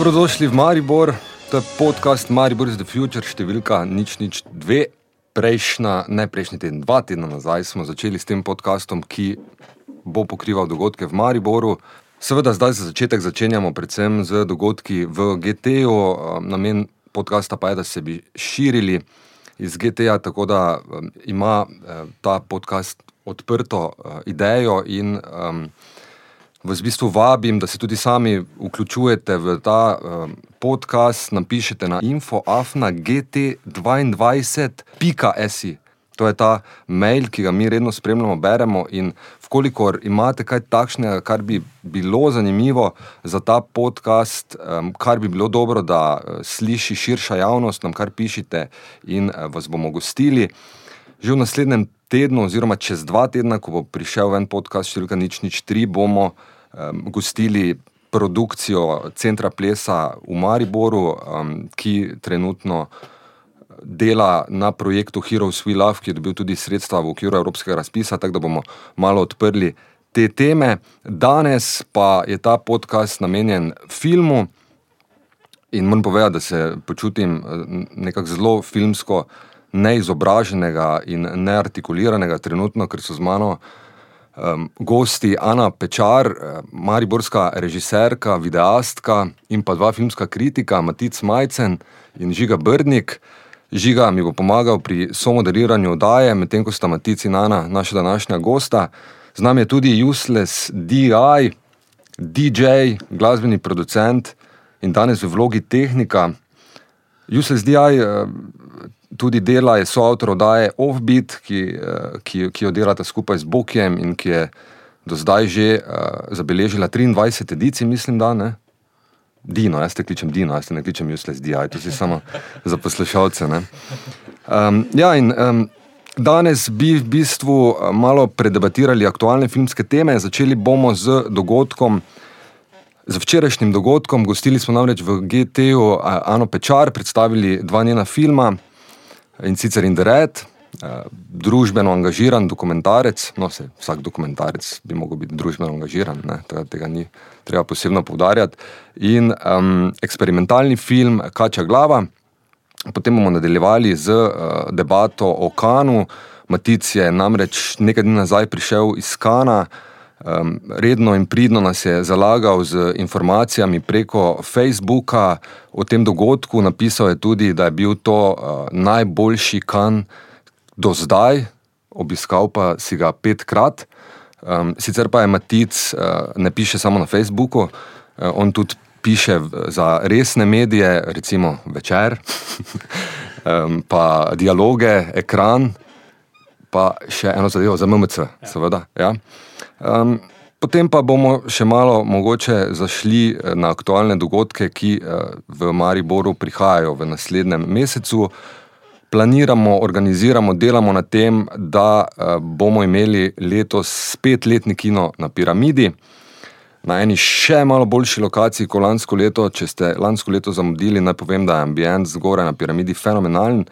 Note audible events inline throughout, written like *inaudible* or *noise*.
Dobrodošli v Maribor, to je podcast Maribor is the Future, številka nič nič dve. Prejšnja, ne prejšnji teden, dva tedna nazaj smo začeli s tem podcastom, ki bo pokrival dogodke v Mariboru. Seveda, zdaj za začetek začenjamo predvsem z dogodki v GT-ju. Namen podcasta pa je, da se bi širili iz GT-ja, tako da um, ima uh, ta podcast odprto idejo in um, vas v bistvu vabim, da se tudi sami vključujete v ta um, podcast, napišete na info.afna.gt22.si. To je ta mail, ki ga mi redno spremljamo, beremo. In, kolikor imate kaj takšnega, kar bi bilo zanimivo za ta podcast, um, kar bi bilo dobro, da uh, sliši širša javnost, nam kar pišite in uh, vas bomo gostili. Že v naslednjem tednu, oziroma čez dva tedna, ko bo prišel ven podcast številka nič, nič tri, bomo um, gostili produkcijo Centra Plesa v Mariboru, um, ki trenutno dela na projektu Heroes We Love, ki je dobil tudi sredstva v okviru Evropskega razpisa, tako da bomo malo odprli te teme. Danes pa je ta podcast namenjen filmu. In moram povedati, da se počutim nekako zelo filmsko neizobraženega in neartikuliranega trenutno, ker so z mano um, gosti Ana Pečar, mariborska režiserka, videastka in pa dva filmska kritika, Matic Majcen in Žiga Brdnik. Žiga mi bo pomagal pri somoderiranju oddaje, medtem ko sta Matic in Ana naša današnja gosta. Z nami je tudi Useless DI, DJ, glasbeni producent in danes v vlogi tehnika. Useless DI tudi dela, je soavtor oddaje Offbeat, ki, eh, ki, ki jo delata skupaj z Bokjem in ki je do zdaj že uh, zabeležila 23 edicij, mislim, da ne. Dino, jaz te kličem Dino, jaz te ne kličem Useless DI, to si samo za poslušalce. Um, ja, in um, danes bi v bistvu eh, malo predebatirali aktualne filmske teme. Začeli bomo z dogodkom. Z včerajšnjim dogodkom gostili smo namreč v GT-u Ano Pečar, predstavili dva njena filma in sicer in Red, uh, družbeno angažiran dokumentarec. No, se, vsak dokumentarec bi lahko bil družbeno angažiran, ne, tega, tega ni treba posebno poudarjati. In um, eksperimentalni film Kača glava. Potem bomo nadaljevali z uh, debato o Kanu. Matic je namreč nekaj dni nazaj prišel iz Kana. Um, redno in pridno nas je zalagal z informacijami preko Facebooka o tem dogodku. Napisal je tudi, da je bil to uh, najboljši kan do zdaj, obiskal pa si ga petkrat. Um, sicer pa je Matic, uh, ne piše samo na Facebooku, uh, on tudi piše za resne medije, recimo večer, *laughs* um, pa dialoge, ekran, pa še eno zadevo za MMC, ja. seveda. Ja. Um, potem pa bomo še malo mogoče zašli eh, na aktualne dogodke, ki uh, v Mariboru prihajajo v naslednjem mesecu. Planiramo, organiziramo, delamo na tem, da uh, bomo imeli letos spet letni kino na piramidi. Na eni še malo boljši lokaciji kot lansko leto. Če ste lansko leto zamudili, naj povem, da je ambient zgoraj na piramidi fenomenalen.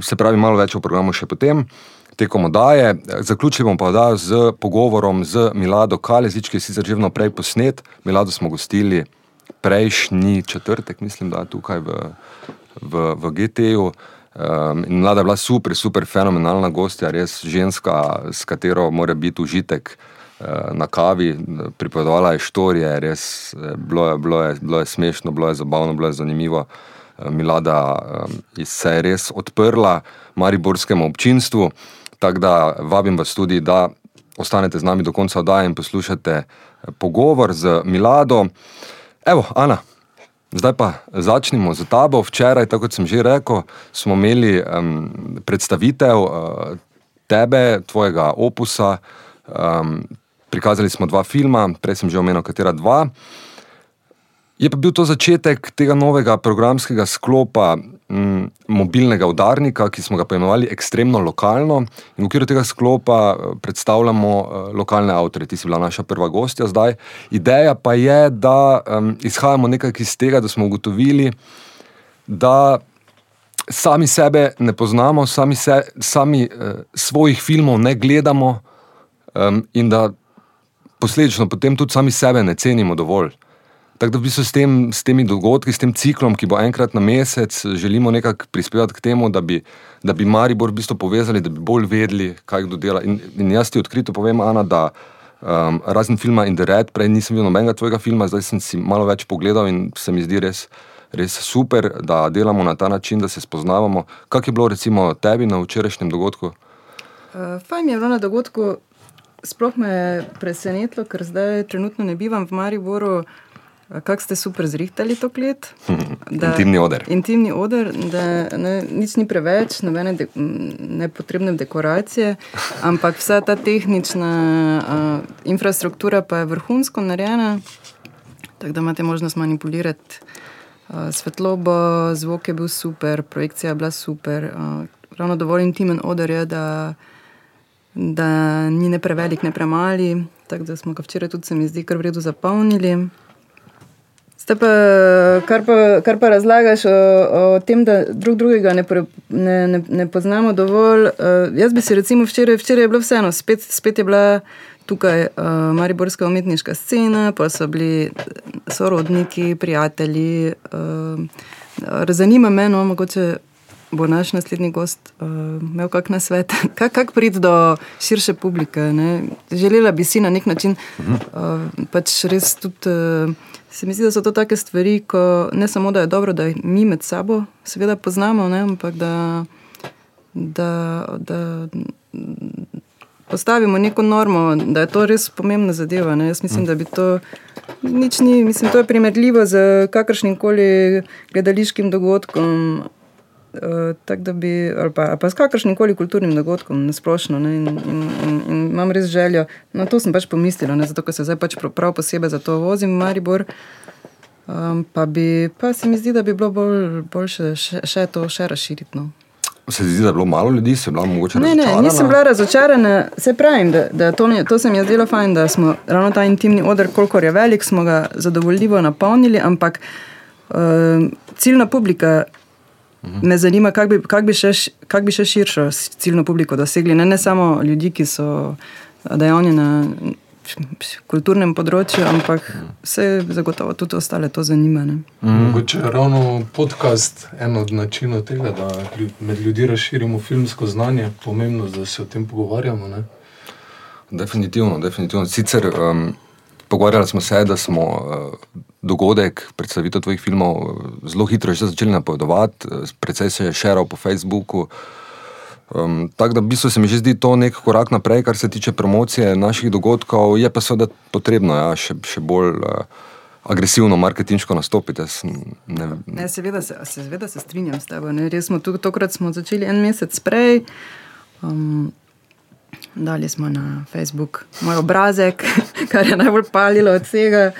Se pravi, malo več o programu še potem tekom oddaje. Zaključili bomo pa da z pogovorom z Milado Kalezič, ki je sicer že vnaprej posnet. Milado smo gostili prejšnji četrtek, mislim, da tukaj v, v, v GT-ju. Um, in mlada je bila super, super, fenomenalna gostja, res ženska, s katero mora biti užitek uh, na kavi. Pripovedovala je štorije, res eh, bilo je, bilo, je, bilo je smešno, bilo je zabavno, bilo je zanimivo. Uh, Milada um, se je res odprla mariborskemu občinstvu. Tako da vabim vas tudi, da ostanete z nami do konca oddaje in poslušate eh, pogovor z Milado. Evo, Ana, zdaj pa začnimo z tabo. Včeraj, tako kot sem že rekel, smo imeli um, predstavitev uh, tebe, tvojega opusa. Um, prikazali smo dva filma, prej sem že omenil, katera dva. Je pa bil to začetek tega novega programskega sklopa mobilnega udarnika, ki smo ga poimenovali ekstremno lokalno. In v okviru tega sklopa eh, predstavljamo uh, lokalne avtorje, ti si bila naša prva gostja zdaj. Ideja pa je, da um, izhajamo nekaj iz tega, da smo ugotovili, da sami sebe ne poznamo, sami, se, sami uh, svojih filmov ne gledamo um, in da posledično potem tudi sami sebe ne cenimo dovolj. Tako da v bistvu s, tem, s temi dogodki, s tem ciklom, ki bo enkrat na mesec, želimo nekako prispevati k temu, da bi, da bi Maribor v bistvu povezali, da bi bolj vedeli, kaj kdo dela. In, in jaz ti odkrito povem, Ana, da um, razen filma In the Red, prej nisem videl nobenega tvojega filma, zdaj sem si malo več pogledal in se mi zdi res. Res super, da delamo na ta način, da se spoznavamo. Kako je bilo, recimo, tebi na včerajšnjem dogodku? Uh, fajn je bilo na dogodku, sploh me je presenetilo, ker zdaj trenutno ne bivam v Mariboru. Kako ste super zrihtali to klet? Da, intimni oder. Intimni oder, da ne, nič ni preveč, nobene de, nepotrebne dekoracije, *laughs* ampak vsa ta tehnična uh, infrastruktura pa je vrhunsko narejena, tako da imate možnost manipulirati uh, svetlobo, zvok je bil super, projekcija je bila super. Uh, ravno dovolj intimen oder je, da, da ni ne prevelik, ne premali. Tako da smo ga včeraj tudi, se mi zdi, kar vredno zapolnili. Pa, kar, pa, kar pa razlagaš o, o tem, da drug drugega ne, pre, ne, ne, ne poznamo dovolj. Uh, jaz bi si recimo včeraj, včeraj je bilo vseeno, spet, spet je bila tukaj uh, Mariborska umetniška scena, pa so bili sorodniki, prijatelji. Uh, zanima me, no, mogoče bo naš naslednji gost uh, imel kak na svet, *laughs* kako kak priti do širše publike. Ne? Želela bi si na nek način, uh, pač res tudi. Uh, Se mi zdi, da so to take stvari, ko ne samo da je dobro, da jih mi med sabo, seveda, poznamo, ne, ampak da, da, da postavimo neko normo, da je to res pomembna zadeva. Ne. Jaz mislim, da bi to nič ni, mislim, to je primerljivo z kakršnim koli gledališkim dogodkom. Uh, tak, bi, ali, pa, ali pa s kakršnim koli kulturnim dogodkom, na splošno. Ne, in, in, in, in imam res željo. Na to sem pač pomislila, ne, zato ker se zdaj pač prav posebej za to vozim v Maribor. Um, pa, bi, pa se mi zdi, da bi bilo bolj, boljše še, še to še razširiti. No. Se zdi, da je bilo malo ljudi, se je bilo mogoče ne, ne, nisem bila razočarana. Se pravim, da, da to, mi, to se mi je zdelo fajn, da smo ravno ta intimni odr, koliko je velik, smo ga zadovoljivo napolnili, ampak uh, ciljna publika. Mhm. Me zanima, kako bi, kak bi, kak bi še širšo ciljno publiko dosegli. Ne, ne samo ljudi, ki so dejavni na kulturnem področju, ampak vse zagotovo tudi ostale to zanima. Mhm. Mogoče je ravno podcast en od načinov tega, da med ljudi razširimo filmsko znanje, pomembno, da se o tem pogovarjamo. Ne? Definitivno, definitivno. Sicer um, pogovarjali smo se, da smo uh, dogodek, predstavitev tvojih filmov, eh, zelo hitro že začeli napovedovati, eh, precej se je širal po Facebooku. Um, tako da v bistvu se mi že zdi to nek korak naprej, kar se tiče promocije naših dogodkov, je pa seveda potrebno ja, še, še bolj uh, agresivno marketinško nastopiti. Ne... Ne, seveda, se, seveda se strinjam s tabo. Res smo tukaj, tokrat smo začeli en mesec prej. Um, Dali smo na Facebook moj obrazek, *laughs* kar je najbolj palilo od vsega,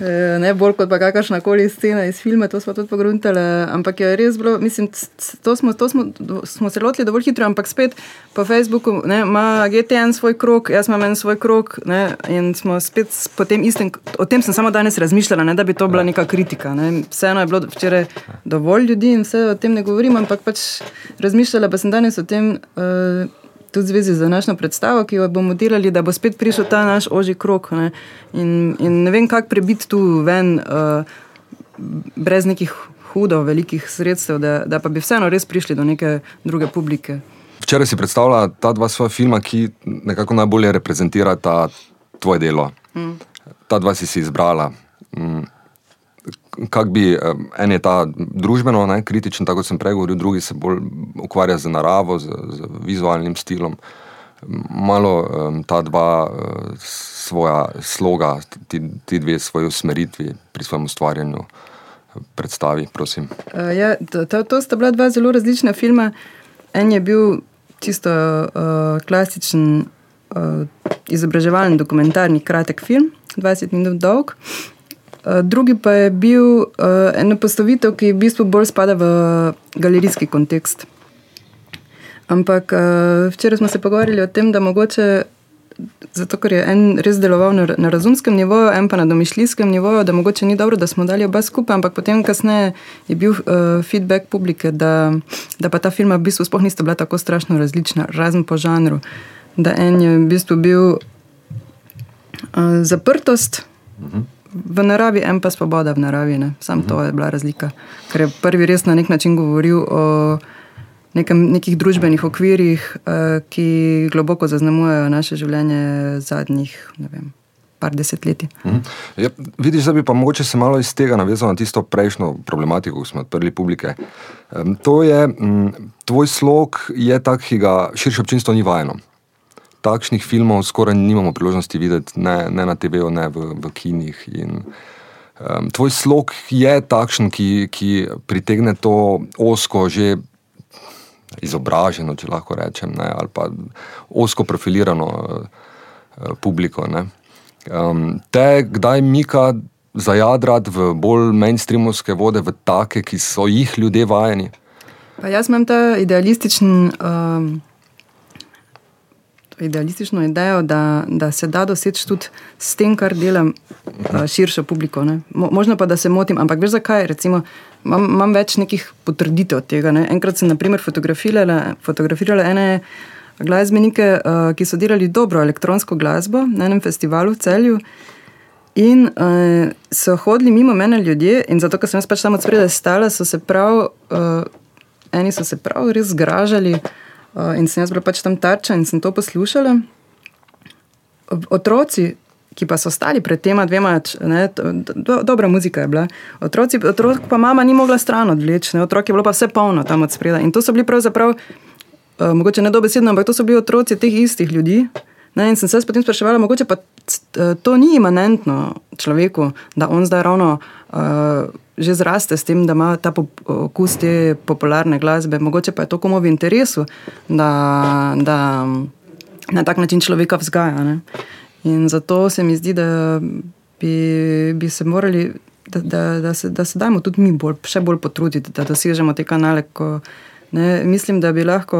e, ne bolj kot pa kakršna koli scena iz filma, to smo tudi pogruntali. Ampak je res bilo, mislim, to smo, to smo, smo se lotili dovolj hitro, ampak spet po Facebooku ne, ima GTN svoj krok, jaz imam en svoj krok ne, in smo spet po tem istem, o tem sem samo danes razmišljala, ne, da bi to bila neka kritika. Ne. Vseeno je bilo včeraj dovolj ljudi in vse o tem ne govorim, ampak pač razmišljala pa sem danes o tem. Uh, tudi v zvezi z današnjo predstavo, ki jo bomo delali, da bo spet prišel ta naš oži krok. Ne? In, in ne vem, kako prebiti tu ven, uh, brez nekih hudo, velikih sredstev, da, da pa bi vseeno res prišli do neke druge publike. Včeraj si predstavljala ta dva svoja filma, ki nekako najbolje reprezentirata tvoje delo. Mm. Ta dva si si izbrala. Mm kako bi en je ta družbeno ne, kritičen, tako kot sem prej govoril, drugi se bolj ukvarja z naravo, z, z vizualnim stilom. Malo um, ta dva uh, svoja sloga, ti, ti dve svoje usmeritvi pri svojem ustvarjanju predstavi, prosim. Uh, ja, to, to, sta bila dva zelo različna filma. En je bil čisto uh, klasičen uh, izobraževalni dokumentarni kratek film, 20 minut dolg. Eh, drugi pa je bil uh, ena postavitev, ki v bistvu bolj spada v galerijski kontekst. Ampak uh, včeraj smo se pogovarjali o tem, da mogoče, zato ker je en res deloval na, na razumskem nivoju, en pa na domišljijskem nivoju, da mogoče ni dobro, da smo dali oba skupaj, ampak potem kasneje je bil uh, feedback publike, da, da pa ta filma v bistvu sploh nista bila tako strašno različna, razen po žanru. Da en je v bistvu bil uh, zaprtost. Uh -huh v naravi, en pa svoboda v naravi. Ne. Sam to je bila razlika. Ker je prvi res na nek način govoril o nekem, nekih družbenih okvirih, uh, ki globoko zaznamujejo naše življenje zadnjih, ne vem. Par desetletij. Mhm. Ja, vidiš, da bi pa mogoče se malo iz tega navezal na tisto prejšnjo problematiko, ki smo odprli publike. Um, to je, um, tvoj slog je tak, ki ga širše občinstvo ni vajeno takšnih filmov skoraj nimamo priložnosti videti, ne, ne na TV-u, ne v, v kinih. In, um, tvoj slog je takšen, ki, ki pritegne to osko, že izobraženo, če lahko rečem, ne, ali pa osko profilirano uh, publiko. Um, te, kdaj mika zajadrati v bolj mainstreamovske vode, v take, ki so jih ljudje vajeni? Pa jaz imam ta idealističen. Um idealistično idejo, da, da se da doseči tudi s tem, kar delam, uh, širšo publiko. Ne. Možno pa, da se motim, ampak veš zakaj? Recimo, imam, imam več nekih potrditev tega. Ne. Enkrat sem naprimer, fotografirala, fotografirala ene glasbenike, uh, ki so delali dobro elektronsko glasbo na enem festivalu v celju. In uh, so hodili mimo mene ljudje, in zato, ker sem jaz pač tam od spredaj stala, so se prav, uh, eni so se prav res zgražali. Uh, in sem jaz bila pač tam tarča in sem to poslušala. Otroci, ki pa so stali pred tema dvema, ne, do, dobra muzika je bila. Otroci, otrok pa mama ni mogla stran odvleči, otrok je bilo pa vse polno tam od spreda. In to so bili pravzaprav, uh, mogoče ne dobesedno, ampak to so bili otroci teh istih ljudi. Ne, in sem se potem spraševala, mogoče pa to ni imanentno človeku, da on zdaj ravno. Uh, že zraste s tem, da ima ta okus te popularne glasbe, mogoče pa je to komu v interesu, da, da na tak način človeka vzgaja. Ne? In zato se mi zdi, da bi, bi se morali, da, da, da, se, da se dajmo tudi mi bolj, še bolj potruditi, da dosežemo te kanale. Ko, Ne, mislim, da bi lahko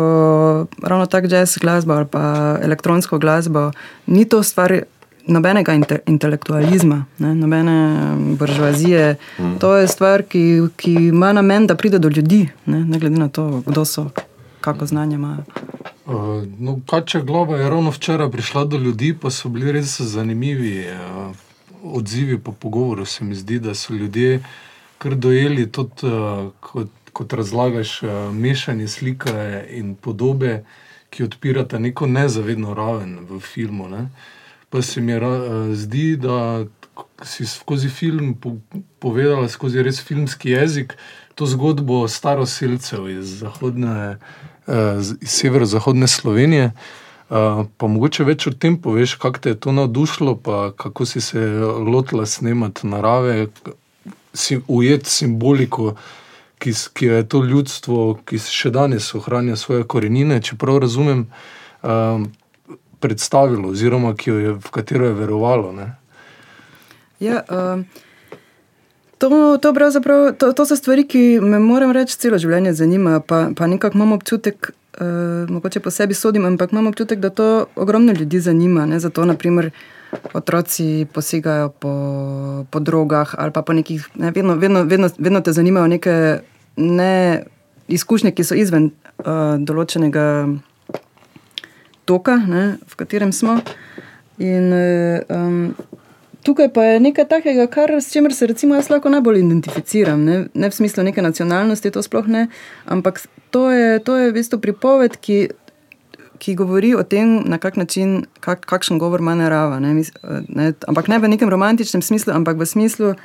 ravno tako jazz glasbo ali pa elektronsko glasbo, ni to stvar nobenega inte, intelektualizma, ne, nobene buržoazije. Mm. To je stvar, ki, ki ima namen, da pride do ljudi, ne, ne glede na to, kdo so, kako znanje imajo. Uh, no, Kača glava je ravno včeraj prišla do ljudi, pa so bili res zanimivi uh, odzivi po pogovoru. Se mi zdi, da so ljudje kar dojeli tudi, uh, kot, kot razlagaš, uh, mešanje slike in podobe, ki odpirata neko nezavedno raven v filmu. Ne. Uh, se mi uh, zdi, da si skozi film po, povedala, skozi res filmski jezik, to zgodbo staroseljcev iz, uh, iz severozahodne Slovenije. Uh, pa mogoče več o tem poveš, kako te je to navdušilo, pa kako si se lotila snemati narave, si ujet simboliko, ki, ki je to ljudstvo, ki še danes ohranja svoje korenine, čeprav razumem. Predstavilo, oziroma je, v katero je verovalo. Ja, uh, to, to, to, to so stvari, ki me, moram reči, celo življenje zanimajo. Pa, pa nekako imam občutek, uh, mogoče po sebi sodim, ampak imam občutek, da to ogromno ljudi zanima. Ne? Zato, naprimer, otroci posegajo po, po drogah ali pa po nekih. Ne? Vedno, vedno, vedno, vedno te zanimajo neke ne, izkušnje, ki so izven uh, določenega toka, ne, v katerem smo. In, um, tukaj pa je nekaj takega, kar, s čimer se recimo jaz lahko najbolj identificiram. Ne, ne v smislu neke nacionalnosti, to sploh ne, ampak to je, to je v bistvu pripoved, ki, ki govori o tem, na kak način, kak, kakšen govor ima narava. Ne, ne, ampak ne v nekem romantičnem smislu, ampak v smislu.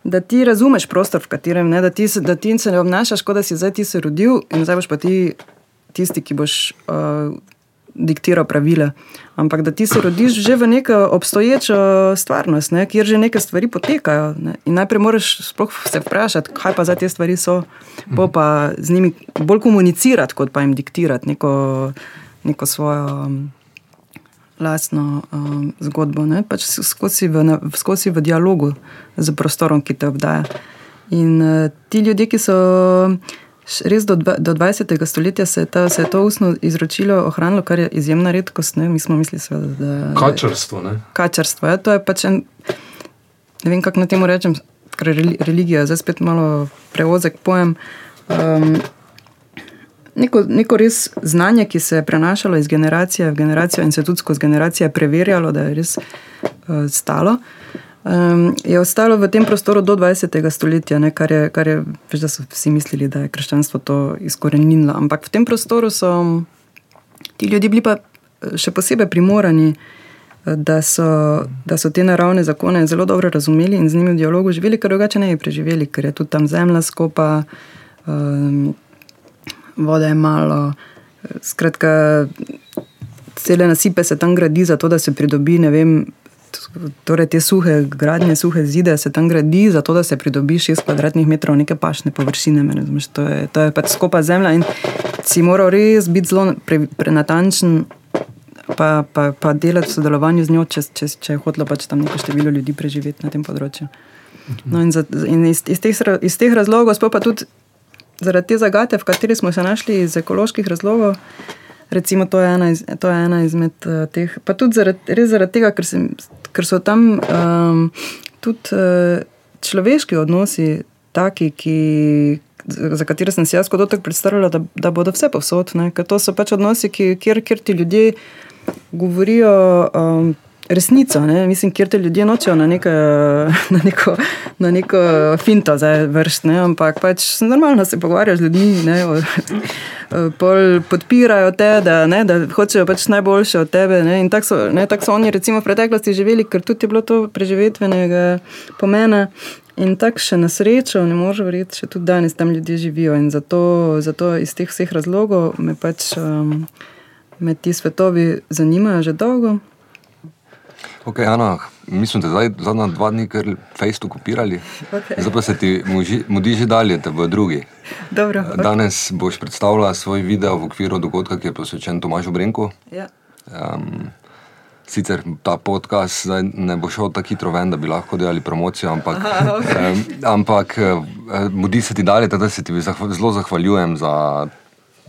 Da ti razumeš prostor, v katerem ne, da ti, da ti se ne obnašaš, kot da si zdaj ti se rodil in zdaj boš pa ti tisti, ki boš uh, diktira pravila. Ampak da ti se rodiš že v neko obstoječo stvarnost, ne, kjer že neke stvari potekajo. Ne. In najprej moraš se vprašati, kaj pa za te stvari so, pa z njimi bolj komunicirati, kot pa jim diktirati neko, neko svojo. Um, lastno um, zgodbo, pač skozi, v, skozi v dialogu z prostorom, ki te obdaja. In uh, ti ljudje, ki so res do, do 20. stoletja se je, ta, se je to ustno izročilo ohranilo, kar je izjemna redkost. Ne? Mi smo mislili, da je to kačarstvo. Kačarstvo. Ja? To je pač en, ne vem, kako na tem rečem, ker je religija, zdaj spet malo prevozek pojem. Um, Neko, neko res znanje, ki se je prenašalo iz generacije v generacijo in se tudi skozi generacije preverjalo, da je res uh, stalo. Um, je ostalo v tem prostoru do 20. stoletja, ne, kar, je, kar je, veš, da so vsi mislili, da je krščanstvo to izkorenilo. Ampak v tem prostoru so ti ljudje bili pa eh, še posebej primorani, eh, da so, da so te naravne zakone zelo dobro razumeli in z njimi v dialogu živeli, ker drugače ne bi preživeli, ker je tudi tam zemlja skopa, um, vode je malo. Skratka, cele nasipe se tam gradi, zato da se pridobi, ne vem, torej te suhe, gradnje, suhe zide se tam gradi, zato da se pridobi 6 kvadratnih metrov neke pašne površine. Razumeš, to, je, to je pač skopa zemlja in si moral res biti zelo pre, prenatančen. Pa, pa, pa delati v sodelovanju z njo, če, če, če je hotelo pač tam neko število ljudi preživeti na tem področju. No in, za, in iz, iz, teh, iz teh razlogov, pa tudi zaradi te zagate, v kateri smo se našli iz ekoloških razlogov, recimo to je ena, iz, to je ena izmed uh, teh. Pa tudi zaradi, res zaradi tega, ker, sem, ker so tam um, tudi uh, človeški odnosi taki, ki. Za katere sem si jaz kot otrok predstavljala, da, da bodo vse povsod. Ker to so pač odnosi, ki, kjer, kjer ti ljudje govorijo um, resnico. Ne? Mislim, kjer te ljudje nočejo na, neka, *laughs* na, neko, na neko finto vršiti, ampak pač normalno se pogovarjajo z ljudmi. *laughs* Pol podpirajo te, da, ne, da hočejo pač najboljše od tebe. Ne, in tako so, tak so oni recimo v preteklosti živeli, ker tudi je bilo to preživetvenega pomena. In tako še na srečo, ne moreš verjeti, še tudi danes tam ljudje živijo. In zato, zato iz teh vseh razlogov me pač um, ti svetovi zanimajo že dolgo. Ok, Ana, mislim, da zdaj zadnja dva dni kar Facebook okupirali. Okay. Zdaj pa se ti mudi že dalje, te bo drugi. Dobro, okay. Danes boš predstavila svoj video v okviru dogodka, ki je posvečen Tomažu Brenku. Ja. Um, sicer ta podcast ne bo šel tako hitro ven, da bi lahko delali promocijo, ampak, Aha, okay. um, ampak uh, mudi se ti dalje, da se ti zelo zahvaljujem za.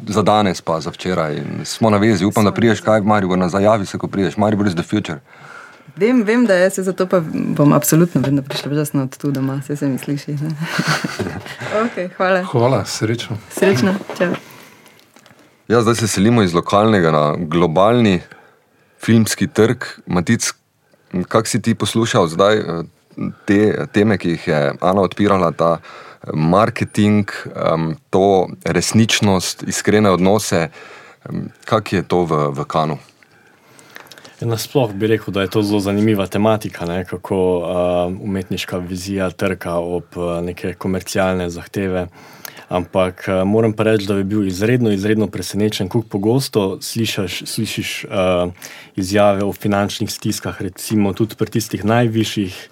Za danes, pa za včeraj. Smo na vezi, upam, da priješ kaj, Marijo, na zajavi se, ko priješ, Marijo, is the future. Vem, vem, da je se zato, pa bom absolutno vedno prišel, da sem od tu doma, se mi sliši. *laughs* okay, hvala. Hvala, srečno. Srečno, čau. Ja, zdaj se selimo iz lokalnega na globalni filmski trg. Matic, kak si ti poslušal zdaj eh, te teme, ki jih je Ana odpirala, ta eh, marketing, to resničnost, iskrene odnose, kak je to v, v kanu? Nasploh bi rekel, da je to zelo zanimiva tematika, ne? kako uh, umetniška vizija trka ob uh, neke komercialne zahteve. Ampak uh, moram pa reči, da bi bil izredno, izredno presenečen, kako pogosto slišaš, slišiš uh, izjave o finančnih stiskah, recimo tudi pri tistih najvišjih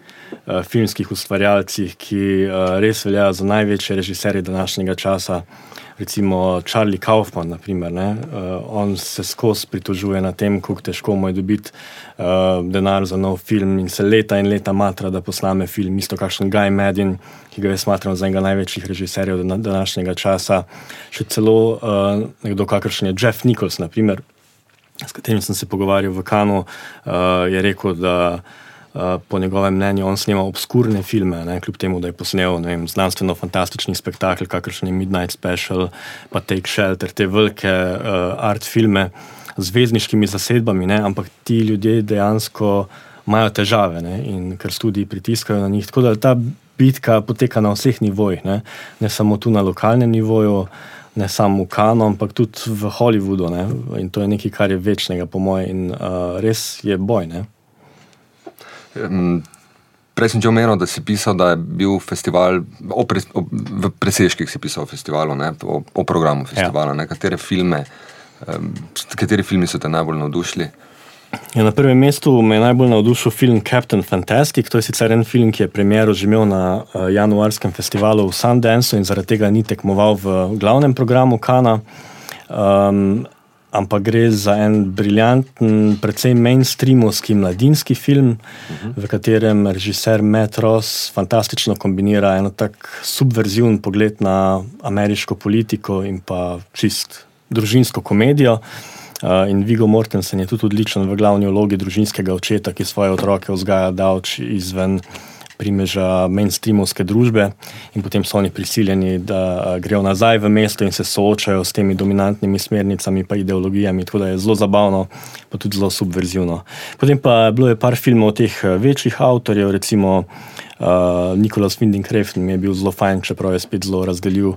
uh, filmskih ustvarjalcih, ki uh, res veljajo za največje režiserje današnjega časa recimo Charlie Kaufman, naprimer, uh, on se skozi pritožuje na tem, kako težko mu je dobiti uh, denar za nov film in se leta in leta matra, da posname film. Isto kakšen Guy Madden, ki ga je smatral za enega največjih režiserjev današnjega časa. Še celo uh, nekdo, kakršen je Jeff Nichols, naprimer, s katerim sem se pogovarjal v Kanu, uh, je rekel, da. Eh, po njegovem mnenju, on snema obskurne filme, ne, kljub temu, da je posnel vem, znanstveno-fantastični spektakel, kakršen je Midnight Special, pa Take Shelter, te velike uh, art filme z zvezdniškimi zasedbami, ne, ampak ti ljudje dejansko imajo težave ne, in ker študiji pritiskajo na njih. Tako da ta bitka poteka na vseh nivojih, ne, ne samo tu na lokalnem nivoju. Ne samo v Kanu, ampak tudi v Hollywoodu. Ne? In to je nekaj, kar je večnega, po mojem, in uh, res je boj. Ne? Prej sem že omenil, da si pisal, da je bil festival, o pre, o, v presežkih si pisal o festivalu, ne, o, o programu festivala. Ja. Katere, filme, um, kateri filmi so te najbolj navdušili? Ja, na prvem mestu me je najbolj navdušil film Captain Fantastic. To je sicer en film, ki je premiero že imel na uh, januarskem festivalu v Sundanceu in zaradi tega ni tekmoval v glavnem programu Kana. Um, ampak gre za en briljanten, predvsem mainstreamovski mladinski film, uh -huh. v katerem režiser Matt Ross fantastično kombinira eno tako subverziven pogled na ameriško politiko in pa čist družinsko komedijo. Uh, in Vigo Mortensen je tudi odličen v glavni vlogi družinskega očeta, ki svoje otroke vzgaja davč izven primeža mainstreamovske družbe, in potem so oni prisiljeni, da uh, grejo nazaj v mesto in se soočajo s temi dominantnimi smernicami in ideologijami. Tako da je zelo zabavno, pa tudi zelo subverzivno. Potem pa je bilo je par filmov teh večjih avtorjev, recimo uh, Nikolaus Winding Refn je bil zelo fajn, čeprav je spet zelo razdelil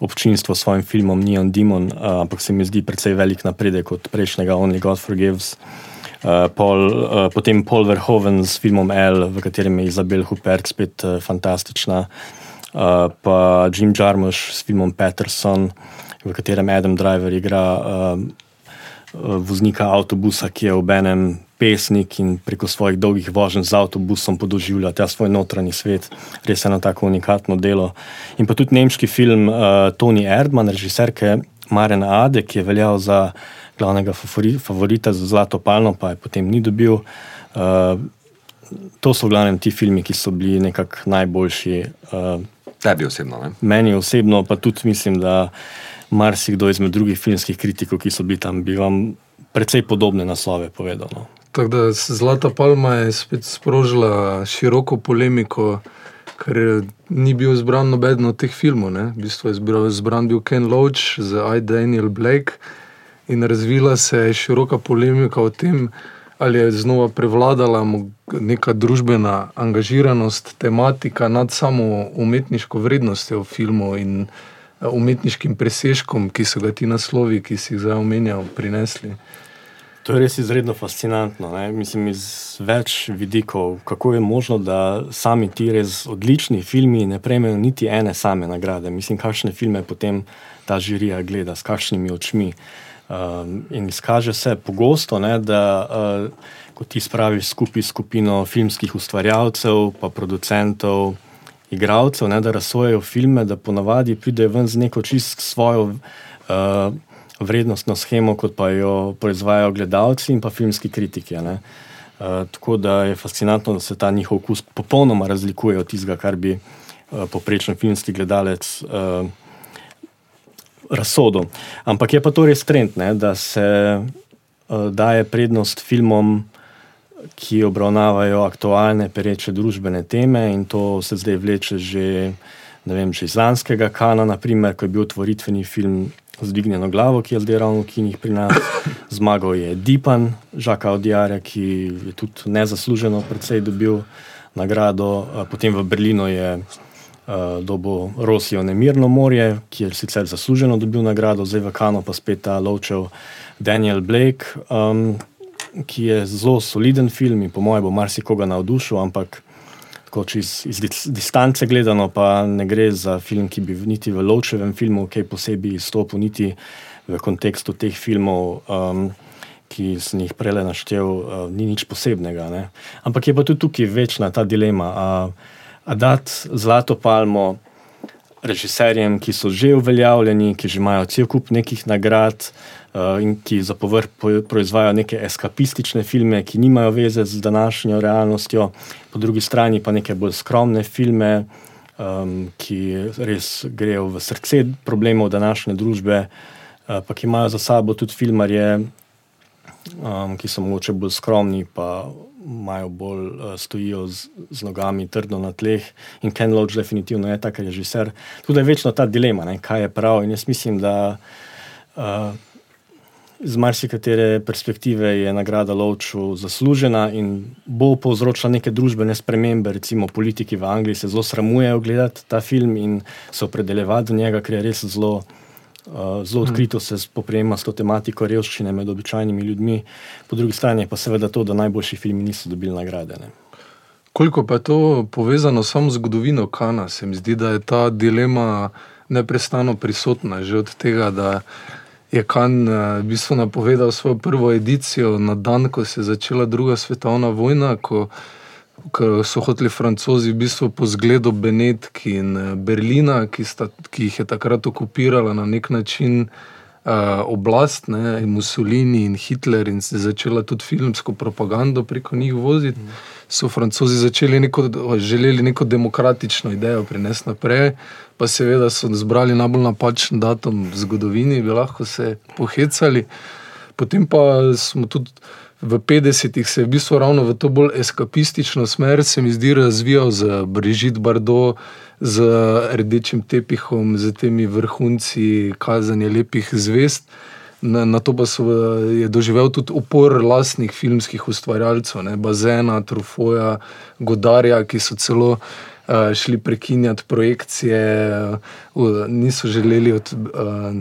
občinstvo s svojim filmom Neon Demon, uh, ampak se mi zdi precej velik napredek od prejšnjega Only God Forgives. Uh, Paul, uh, potem Paul Verhoeven s filmom L, v katerem je Izabel Huppert spet uh, fantastična, pa Jim Jarmusch s filmom Peterson, v katerem Adam Driver igra voznika avtobusa, ki je v enem pesnik in preko svojih dolgih voženj z avtobusom podoživlja ta svoj notranji svet. Res je eno tako unikatno delo. In pa tudi nemški film uh, Tony Erdman, režiserke Marena Ade, ki je veljal za glavnega favorita za Zlato palno, pa je potem ni dobil. Uh, to so v glavnem ti filmi, ki so bili nekako najboljši. Uh, Tebi osebno, ne? Meni osebno, pa tudi mislim, da marsikdo izmed drugih filmskih kritikov, ki so bili tam, bi vam precej podobne naslove povedal. No. Tako da Zlata palma je spet sprožila široko polemiko, ker ni bil izbran noben od teh filmov. Ne? V bistvu je izbran bil Ken Loach z I. Daniel Blake in razvila se je široka polemika o tem, ali je znova prevladala neka družbena angažiranost, tematika nad samo umetniško vrednostjo filmov in eh, umetniškim presežkom, ki so ga ti naslovi, ki si jih zdaj omenjal, prinesli. To je res izredno fascinantno. Ne? Mislim, iz več vidikov, kako je možno, da sami ti res odlični filmi ne prejmejo niti ene same nagrade. Mislim, kakšne filme potem ta žirija gleda, s kakšnimi očmi. Um, in izkaže se pogosto, ne, da uh, ko ti spraviš skupaj skupino filmskih ustvarjalcev, pa producentov, igralcev, ne, da razsojajo filme, da ponavadi pridejo ven z neko čist svojo. Uh, vrednostno schemo, kot pa jo proizvajajo gledalci in pa filmski kritiki. Uh, tako da je fascinantno, da se ta njihov okus popolnoma razlikuje od tistega, kar bi uh, poprečen filmski gledalec uh, razsodil. Ampak je pa to res trend, ne, da se uh, daje prednost filmom. Ki obravnavajo aktualne, pereče družbene teme, in to se zdaj vleče že, vem, že iz lanskega Kana, naprimer, ko je bil otvoritveni film Zdignjeno glavo, ki je zdaj ravno v kinih pri nas. Zmagal je Dipan, Žaka Odjarja, ki je tudi nezasluženo predvsej dobil nagrado. Potem v Berlinu je uh, dobo Rosijo Nemirno morje, ki je sicer zasluženo dobil nagrado, zdaj v Kano pa spet ta lovčev Daniel Blake, um, ki je zelo soliden film in po mojem bo marsikoga navdušil, ampak tako čez iz distance gledano, pa ne gre za film, ki bi niti v Lovčevem filmu kaj posebej izstopil, niti v kontekstu teh filmov, um, ki sem jih prej naštel, uh, ni nič posebnega. Ne? Ampak je pa tudi tukaj večna ta dilema, a, a dati zlato palmo režiserjem, ki so že uveljavljeni, ki že imajo cel kup nekih nagrad. Uh, in ki za povrh proizvajajo neke eskapistične filme, ki nimajo veze z današnjo realnostjo, po drugi strani pa neke bolj skromne filme, um, ki res grejo v srce problemov današnje družbe, uh, pa ki imajo za sabo tudi filmarje, um, ki so mogoče bolj skromni, pa imajo bolj uh, stojijo z, z nogami trdno na tleh. In Ken Loach definitivno je tak režiser. Tudi je večno ta dilema, ne, kaj je prav. In jaz mislim, da. Uh, iz marsikatere perspektive je nagrada Lovču zaslužena in bo povzročila neke družbene spremembe. Recimo, politiki v Angliji se zelo sramujejo gledati ta film in se opredeljevati do njega, ker je res zelo. Uh, zelo odkrito se spoprijema s to tematiko revščine med običajnimi ljudmi, po drugi strani pa seveda to, da najboljši filmi niso dobili nagrade. Ne. Koliko pa je to povezano samo z zgodovino Kana, se mi zdi, da je ta dilema neprestano prisotna, že od tega, da je Kan uh, v bistvu napovedal svojo prvo edicijo na dan, ko se je začela druga svetovna vojna, ko, ko so hoteli francozi v bistvu po zgledu Benetk in eh, Berlina, ki, sta, ki jih je takrat okupirala na nek način. Uh, oblast, ne, in Mussolini in Hitler, in se začela tudi filmsko propagando preko njih voziti. So francozi začeli neko, želeli neko demokratično idejo prinesti naprej, pa seveda so zbrali najbolj napačen datum v zgodovini, bi lahko se pohecali. Potem pa smo tudi v 50-ih se je v bistvu ravno v to bolj eskapistično smer, se mi zdi, razvijal z Brigitte Bardot, z rdečim tepihom, z temi vrhunci kazanja lepih zvest. Na, na to pa so, je doživel tudi upor lastnih filmskih ustvarjalcev, ne, Bazena, Trufoja, Godarja, ki so celo uh, šli prekinjati projekcije, niso želeli, da